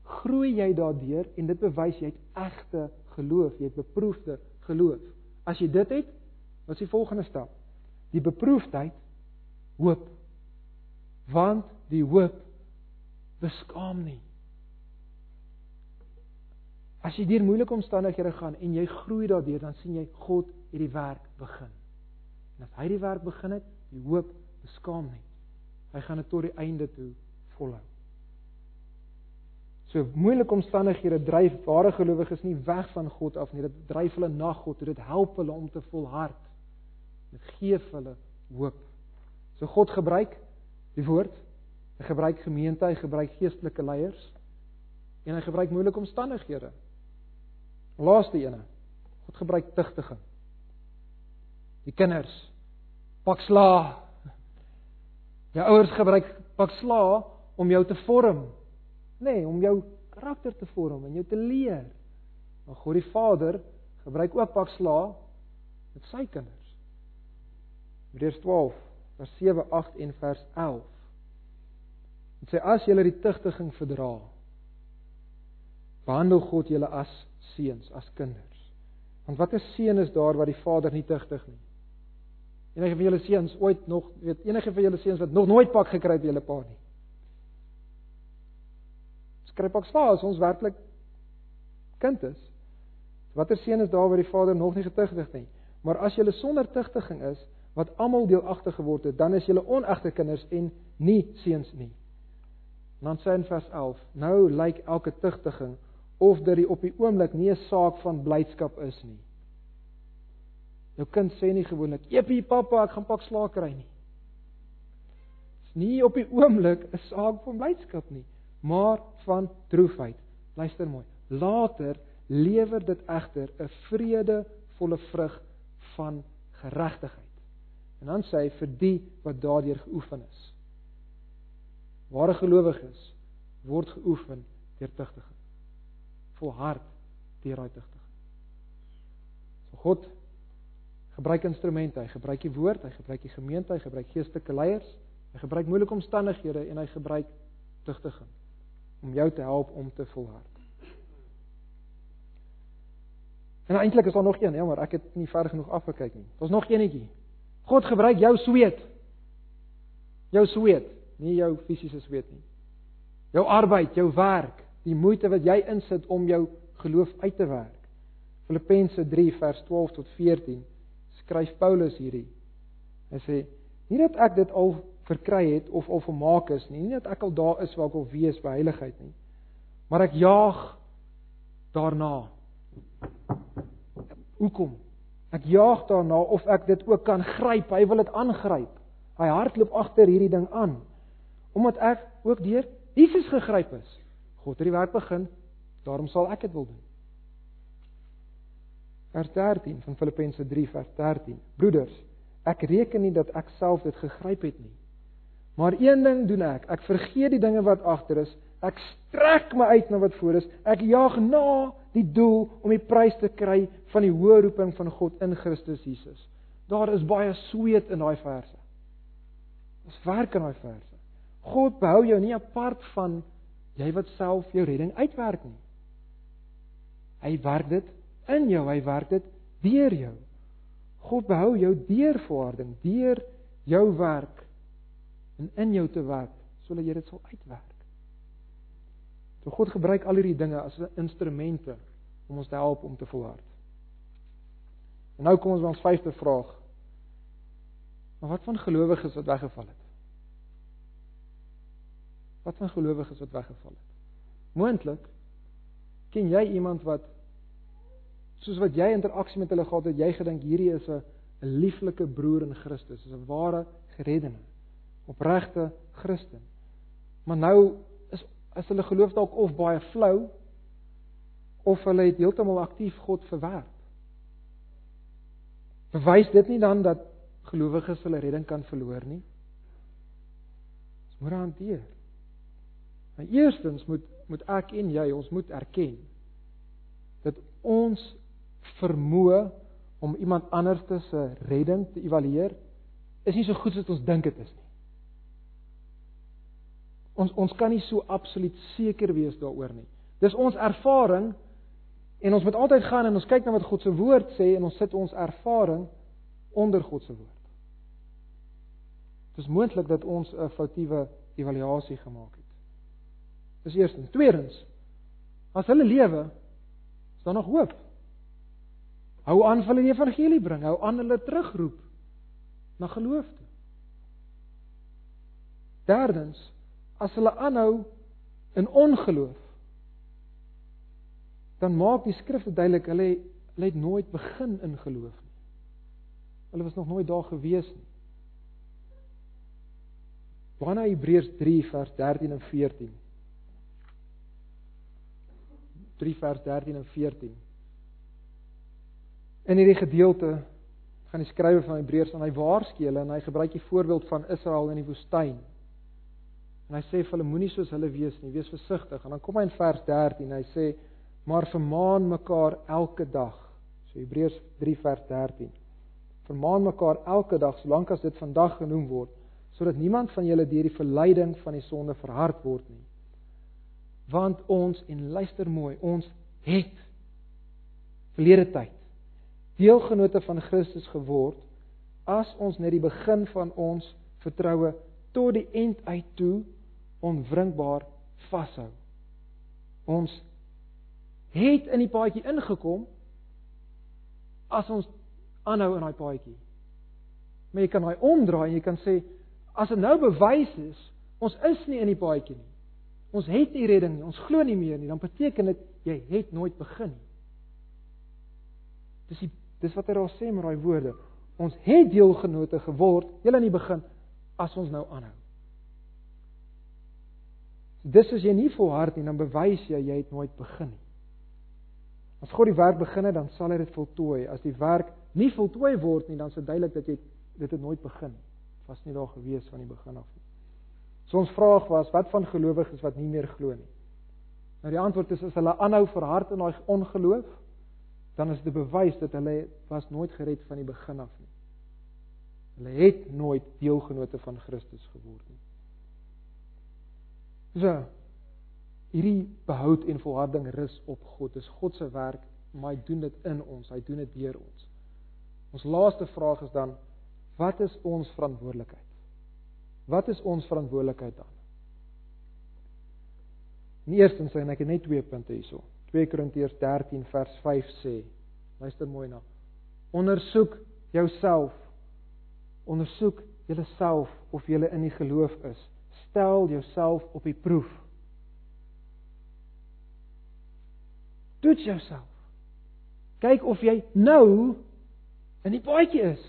S1: groei jy daardeur en dit bewys jy het egte geloof, jy het beproefde geloof. As jy dit het, wat is die volgende stap? Die beproefdheid hoop. Want die hoop beskaam nie. As jy deur moeilike omstandighede gaan en jy groei daardeur, dan sien jy God het die werk begin. En as hy die werk begin het, die hoop beskaam nie. Hy gaan dit tot die einde toe volhou. So moeilike omstandighede dryf ware gelowiges nie weg van God af nie. Dit dryf hulle na God. Dit help hulle om te volhard. Dit gee hulle hoop. So God gebruik die woord. Hy gebruik gemeente, hy gebruik geestelike leiers en hy gebruik moeilike omstandighede. Laaste ene. God gebruik tugtiging. Die kinders pak sla. Jou ouers gebruik pak sla om jou te vorm nê, nee, om jou karakter te vorm en jou te leer. Maar God die Vader gebruik ook pak sla met sy kinders. Hebreërs 12 vers 7, 8 en vers 11. Dit sê as julle die tugtiging verdra, behandel God julle as seuns, as kinders. Want watter seun is daar wat die vader nie tugtig nie? Enige van julle seuns ooit nog weet enige van julle seuns wat nog nooit pak gekry het by julle pa nie? Skryf pak sla as ons werklik kind is. Watter seun is daar wat die vader nog nie getugtig nie? Maar as jy sonder tugtiging is, wat almal deelagtig geword het, dan is jy onegte kinders en nie seuns nie. En dan sê in vers 11: Nou lyk elke tugtiging of dit op die oomblik nie 'n saak van blydskap is nie. Jou kind sê nie gewoonlik: "Epie pappa, ek gaan pak slaag kry nie." Dit's nie op die oomblik 'n saak van blydskap nie, maar van droefheid. Luister mooi. Later lewer dit egter 'n vredevolle vrug van geregtigheid. En dan sê hy vir die wat daardeur geoefen is. Ware gelowiges word geoefen deur tugtiging. Volhard deur daai tugtiging. So God gebruik instrumente, hy gebruik die woord, hy gebruik die gemeente, hy gebruik geestelike leiers, hy gebruik moeilike omstandighede en hy gebruik tugtiging om jou te help om te volhard. En eintlik is daar nog een, ja, maar ek het nie ver genoeg afgekyk nie. Daar's nog eenetjie. God gebruik jou sweet. Jou sweet, nie jou fisiese sweet nie. Jou arbeid, jou werk, die moeite wat jy insit om jou geloof uit te werk. Filippense 3 vers 12 tot 14 skryf Paulus hierdie. Hy sê: "Nie dat ek dit al verkry het of al vermaak is nie, nie dat ek al daar is waar ek wil wees by heiligheid nie, maar ek jaag daarna Hoekom? Ek jaag daarna of ek dit ook kan gryp. Hy wil dit aangryp. Hy hardloop agter hierdie ding aan. Omdat ek ook deur Jesus gegryp is. God het die werk begin, daarom sal ek dit wil doen. Vers 13 van Filippense 3 vers 13. Broeders, ek reken nie dat ek self dit gegryp het nie. Maar een ding doen ek, ek vergeet die dinge wat agter is Ek strek my uit na wat voor is. Ek jaag na die doel om die prys te kry van die hoë roeping van God in Christus Jesus. Daar is baie sweet in daai verse. Ons werk in daai verse. God behou jou nie apart van jy wat self jou redding uitwerk nie. Hy werk dit in jou, hy werk dit deur jou. God behou jou deur volharding, deur jou werk en in jou te werk sodat jy dit sal uitwerk. So God gebruik al hierdie dinge as instrumente om ons te help om te volhard. En nou kom ons by ons vyfde vraag. Maar wat van gelowiges wat weggeval het? Wat van gelowiges wat weggeval het? Moontlik ken jy iemand wat soos wat jy interaksie met hulle gehad het, jy gedink hierdie is 'n lieflike broer in Christus, is 'n ware gereddene, opregte Christen. Maar nou is hulle geloof dalk of baie flou of hulle het heeltemal aktief God verwerp. Bewys dit nie dan dat gelowiges hulle redding kan verloor nie? Ons moet hanteer. Maar eerstens moet moet ek en jy ons moet erken dat ons vermoë om iemand anders se redding te evalueer is nie so goed as ons dink dit is nie. Ons ons kan nie so absoluut seker wees daaroor nie. Dis ons ervaring en ons moet altyd gaan en ons kyk na wat God se woord sê en ons sit ons ervaring onder God se woord. Dit is moontlik dat ons 'n foutiewe evaluasie gemaak het. Dis eerstens, tweedens, as hulle lewe, is daar nog hoop. Hou aan vir hulle die evangelie bring, hou aan hulle terugroep na geloof toe. Derdens, as hulle aanhou in ongeloof dan maak die skrifte duidelik hulle hulle het nooit begin in geloof nie. Hulle was nog nooit daar gewees nie. Wanneer Hebreërs 3 vers 13 en 14 3 vers 13 en 14 In hierdie gedeelte gaan die skrywer van Hebreërs aan hy waarsku hulle en hy gebruik die voorbeeld van Israel in die woestyn. En hy sê vir hulle moenie soos hulle wees nie, wees versigtig. En dan kom hy in vers 13, hy sê maar vermaan mekaar elke dag So Hebreërs 3 vers 13. Vermaan mekaar elke dag solank as dit vandag genoem word, sodat niemand van julle deur die verleiding van die sonde verhard word nie. Want ons en luister mooi, ons het verlede tyd deelgenote van Christus geword as ons net die begin van ons vertroue tot die eind uit toe onwrinkbaar vashou. Ons het in die paadjie ingekom as ons aanhou in daai paadjie. Maar jy kan daai omdraai en jy kan sê as dit nou bewys is ons is nie in die paadjie nie. Ons het nie redding nie. Ons glo nie meer nie. Dan beteken dit jy het nooit begin nie. Dis die dis wat hy daar sê met daai woorde. Ons het deelgenote geword, heel aan die begin as ons nou aanhou. Dis as jy nie volhard nie, dan bewys jy jy het nooit begin nie. As God die werk begin het, dan sal hy dit voltooi. As die werk nie voltooi word nie, dan is dit duidelik dat jy dit het nooit begin nie. Dit was nie daar gewees van die begin af nie. So ons vraag was, wat van gelowiges wat nie meer glo nie? Nou die antwoord is as hulle aanhou verhard in daai ongeloof, dan is dit 'n bewys dat hulle was nooit gered van die begin af nie. Hulle het nooit deelgenote van Christus geword nie. So hierdie behoud en volharding rus op God. Dis God se werk, maar hy doen dit in ons. Hy doen dit deur ons. Ons laaste vraag is dan wat is ons verantwoordelikheid? Wat is ons verantwoordelikheid dan? In eerste sin en ek net twee punte hierso. 2 Korintiërs 13 vers 5 sê, luister mooi na. Ondersoek jouself. Ondersoek jouself of jy in die geloof is. Stel jouself op die proef. Toets jouself. Kyk of jy nou in die paadjie is.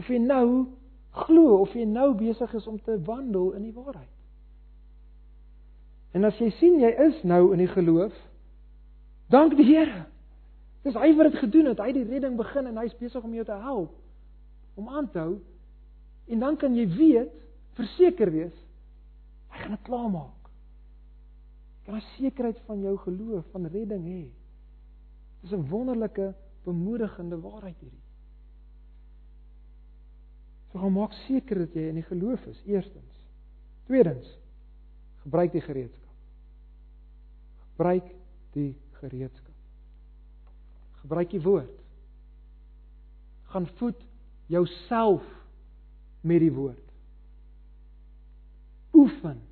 S1: Of jy nou glo of jy nou besig is om te wandel in die waarheid. En as jy sien jy is nou in die geloof, dank die Here. Dis hy wat dit gedoen het. Hy het die redding begin en hy's besig om jou te help om aan te hou. En dan kan jy weet, verseker wees, gaan dit klaarmaak kan 'n sekerheid van jou geloof van redding hê. Dis 'n wonderlike bemoedigende waarheid hierdie. So gaan maak seker dat jy in die geloof is eerstens. Tweedens, gebruik die gereedskap. Gebruik die gereedskap. Gebruik die woord. Gaan voed jouself met die woord. Oefen.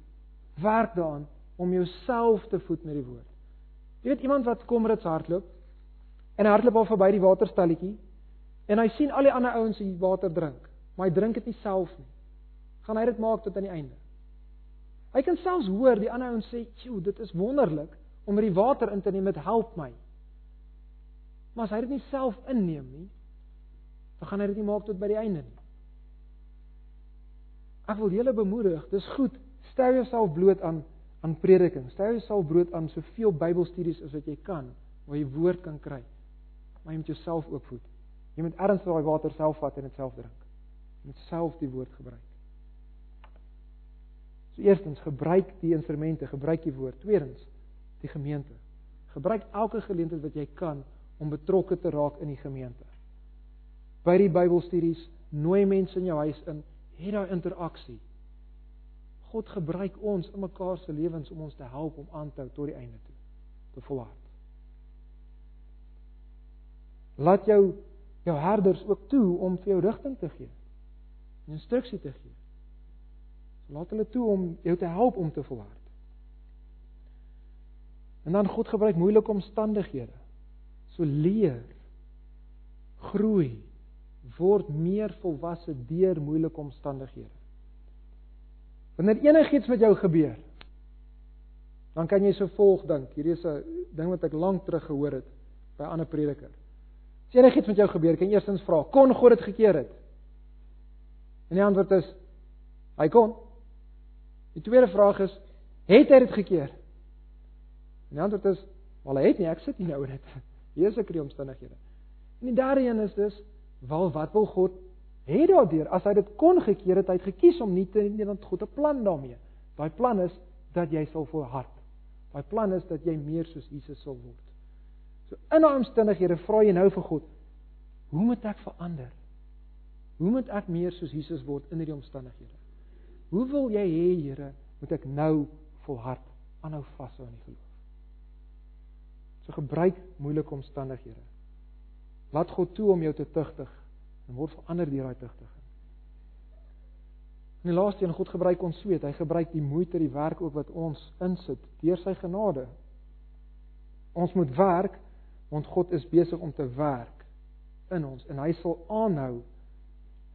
S1: Werk daaraan om jouself te voed met die woord. Jy weet iemand wat kom rits hardloop en hardloop al verby die waterstalletjie en hy sien al die ander ouens hier water drink, maar hy drink dit nie self nie. Gaan hy dit maak tot aan die einde? Hy kan selfs hoor die ander ouens sê, "Sjoe, dit is wonderlik om hierdie water in te neem, dit help my." Maar as hy dit nie self inneem nie, dan gaan hy dit nie maak tot by die einde nie. Ek wil julle bemoedig, dis goed, stel jouself bloot aan aan prediking. Stel jouself brood aan soveel Bybelstudies as wat jy kan waar jy woord kan kry. Maar jy moet jouself ook voed. Jy moet ernstig daai water self vat en dit self drink. Jy moet self die woord gebruik. So eerstens, gebruik die instrumente, gebruik die woord. Tweedens, die gemeente. Gebruik elke geleentheid wat jy kan om betrokke te raak in die gemeente. By die Bybelstudies, nooi mense in jou huis in, hê daai interaksie. God gebruik ons in mekaar se lewens om ons te help om aan te hou tot die einde toe, te volhard. Laat jou jou herders ook toe om vir jou rigting te gee. Instruksie te gee. So laat hulle toe om jou te help om te volhard. En dan God gebruik moeilike omstandighede. So leer groei word meer volwasse deur moeilike omstandighede. Wanneer enigiets met jou gebeur, dan kan jy so volg dink. Hierdie is 'n ding wat ek lank terug gehoor het by 'n ander prediker. As enigiets met jou gebeur, kan jy eerstens vra, kon God dit gekeer het? En die antwoord is hy kon. Die tweede vraag is, het hy dit gekeer? En die antwoord is, wel hy het nie, ek sit hier nou net. Hier is ek die omstandighede. En die derde een is dus, wel wat wil God het daardeur as hy dit kon gekeer het, hy het gekies om nie te nie want God 'n plan daarmee. Daai plan is dat jy sal volhard. Daai plan is dat jy meer soos Jesus sal word. So in daai omstandighede vra jy nou vir God, hoe moet ek verander? Hoe moet ek meer soos Jesus word in hierdie omstandighede? Hoe wil jy hê, Here, moet ek nou volhard aanhou vashou aan die geloof? So gebruik moeilike omstandighede. Laat God toe om jou te tugtig en word verander deur daai tugtiging. En die laaste een, God gebruik ons sweet. Hy gebruik die moeite, die werk ook wat ons insit deur sy genade. Ons moet werk want God is besig om te werk in ons en hy sal aanhou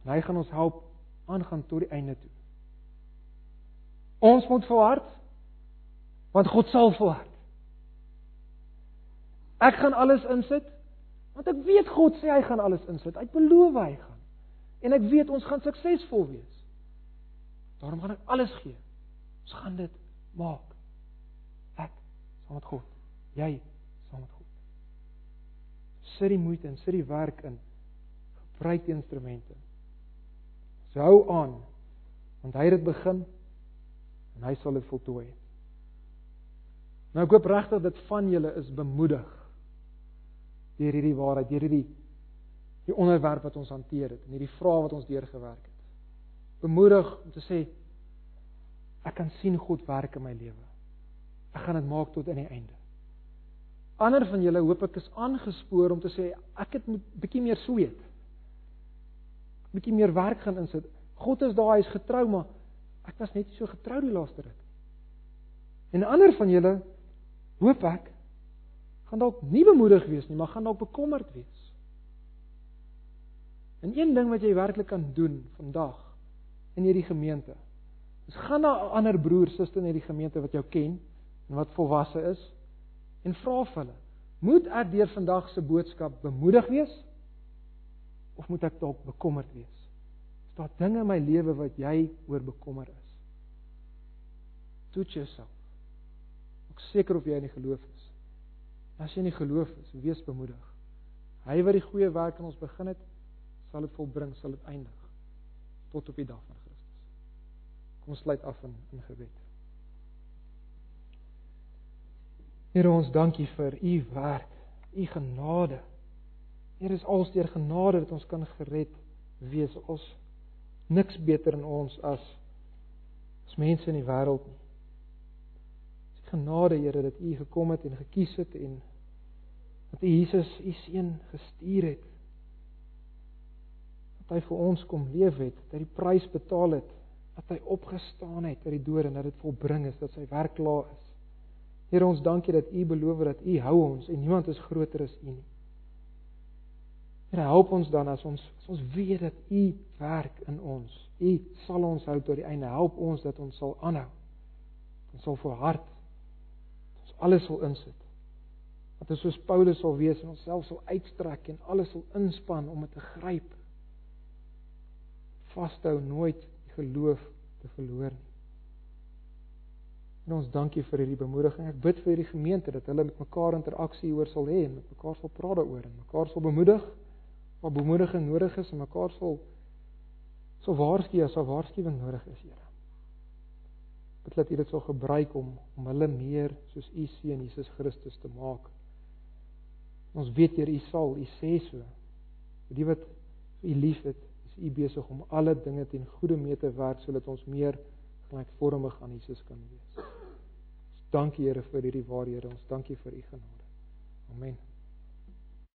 S1: en hy gaan ons help aangaan tot die einde toe. Ons moet volhard want God sal volhard. Ek gaan alles insit want ek weet God sê hy gaan alles insit. Hy beloof hy gaan. En ek weet ons gaan suksesvol wees. Daarom gaan ek alles gee. Ons gaan dit maak. Ek saam met God. Jy saam met God. Sit die moeite en sit die werk in. Gebruik die instrumente. So hou aan want hy het dit begin en hy sal dit voltooi. Nou ek hoop regtig dat van julle is bemoedig deur hierdie waarheid, deur hierdie die onderwerp wat ons hanteer het en hierdie vrae wat ons deurgewerk het bemoedig om te sê ek kan sien God werk in my lewe. Ek gaan dit maak tot aan die einde. Ander van julle hoop ek is aangespoor om te sê ek het moet bietjie meer sweet. Bietjie meer werk gaan insit. God is daar, hy is getrou, maar ek was net nie so getrou die laaste ruk. En ander van julle hoop ek gaan dalk nie bemoedig wees nie, maar gaan dalk bekommerd wees. En een ding wat jy werklik kan doen vandag in hierdie gemeente. Dis gaan na 'n ander broer, suster in hierdie gemeente wat jou ken en wat volwasse is en vra vir hulle: "Moet ek deur vandag se boodskap bemoedig wees of moet ek dalk bekommerd wees? Is daar dinge in my lewe wat jy oor bekommer is?" Toets jouself. Ek seker of jy in die geloof is. As jy in die geloof is, wees bemoedig. Hy wat die goeie werk in ons begin het, sal dit volbring, sal dit eindig tot op die dag van Kom ons sluit af in in gebed. Here ons dankie vir u werk, u genade. Here is alsteer genade dat ons kan gered wees. Ons niks beter in ons as as mense in die wêreld nie. Genade Here dat u gekom het en gekies het en dat u Jesus u seun gestuur het. Dat hy vir ons kom leef het, dat hy die prys betaal het dat hy opgestaan het uit die dood en dat dit volbring is, dat sy werk klaar is. Here ons dankie dat U beloof dat U hou ons en niemand is groter as U nie. Here help ons dan as ons as ons weet dat U werk in ons. U sal ons hou tot die einde. Help ons dat ons sal aanhou. Ons sal volhard. Alles sal insit. Dat ons soos Paulus sal wees en onsself sal uitstrek en alles sal inspann om dit te gryp. Vashou nooit geloof te verloor nie. En ons dankie vir hierdie bemoediging. Ek bid vir hierdie gemeente dat hulle met mekaar interaksie oor sal hê en met mekaar sal praat daaroor en mekaar sal bemoedig waar bemoediging nodig is en mekaar sal sal waarsku as daar waarskuwing nodig is, Here. Bid dat U dit sal gebruik om om hulle meer soos U seun Jesus Christus te maak. Ons weet Here, U sal, U sê so. Die wat U liefhet, U besig om alle dinge ten goeie mee te werk sodat ons meer gelykvormig aan Jesus kan wees. Ons dankie Here vir hierdie waarhede. Ons dankie vir U genade. Amen.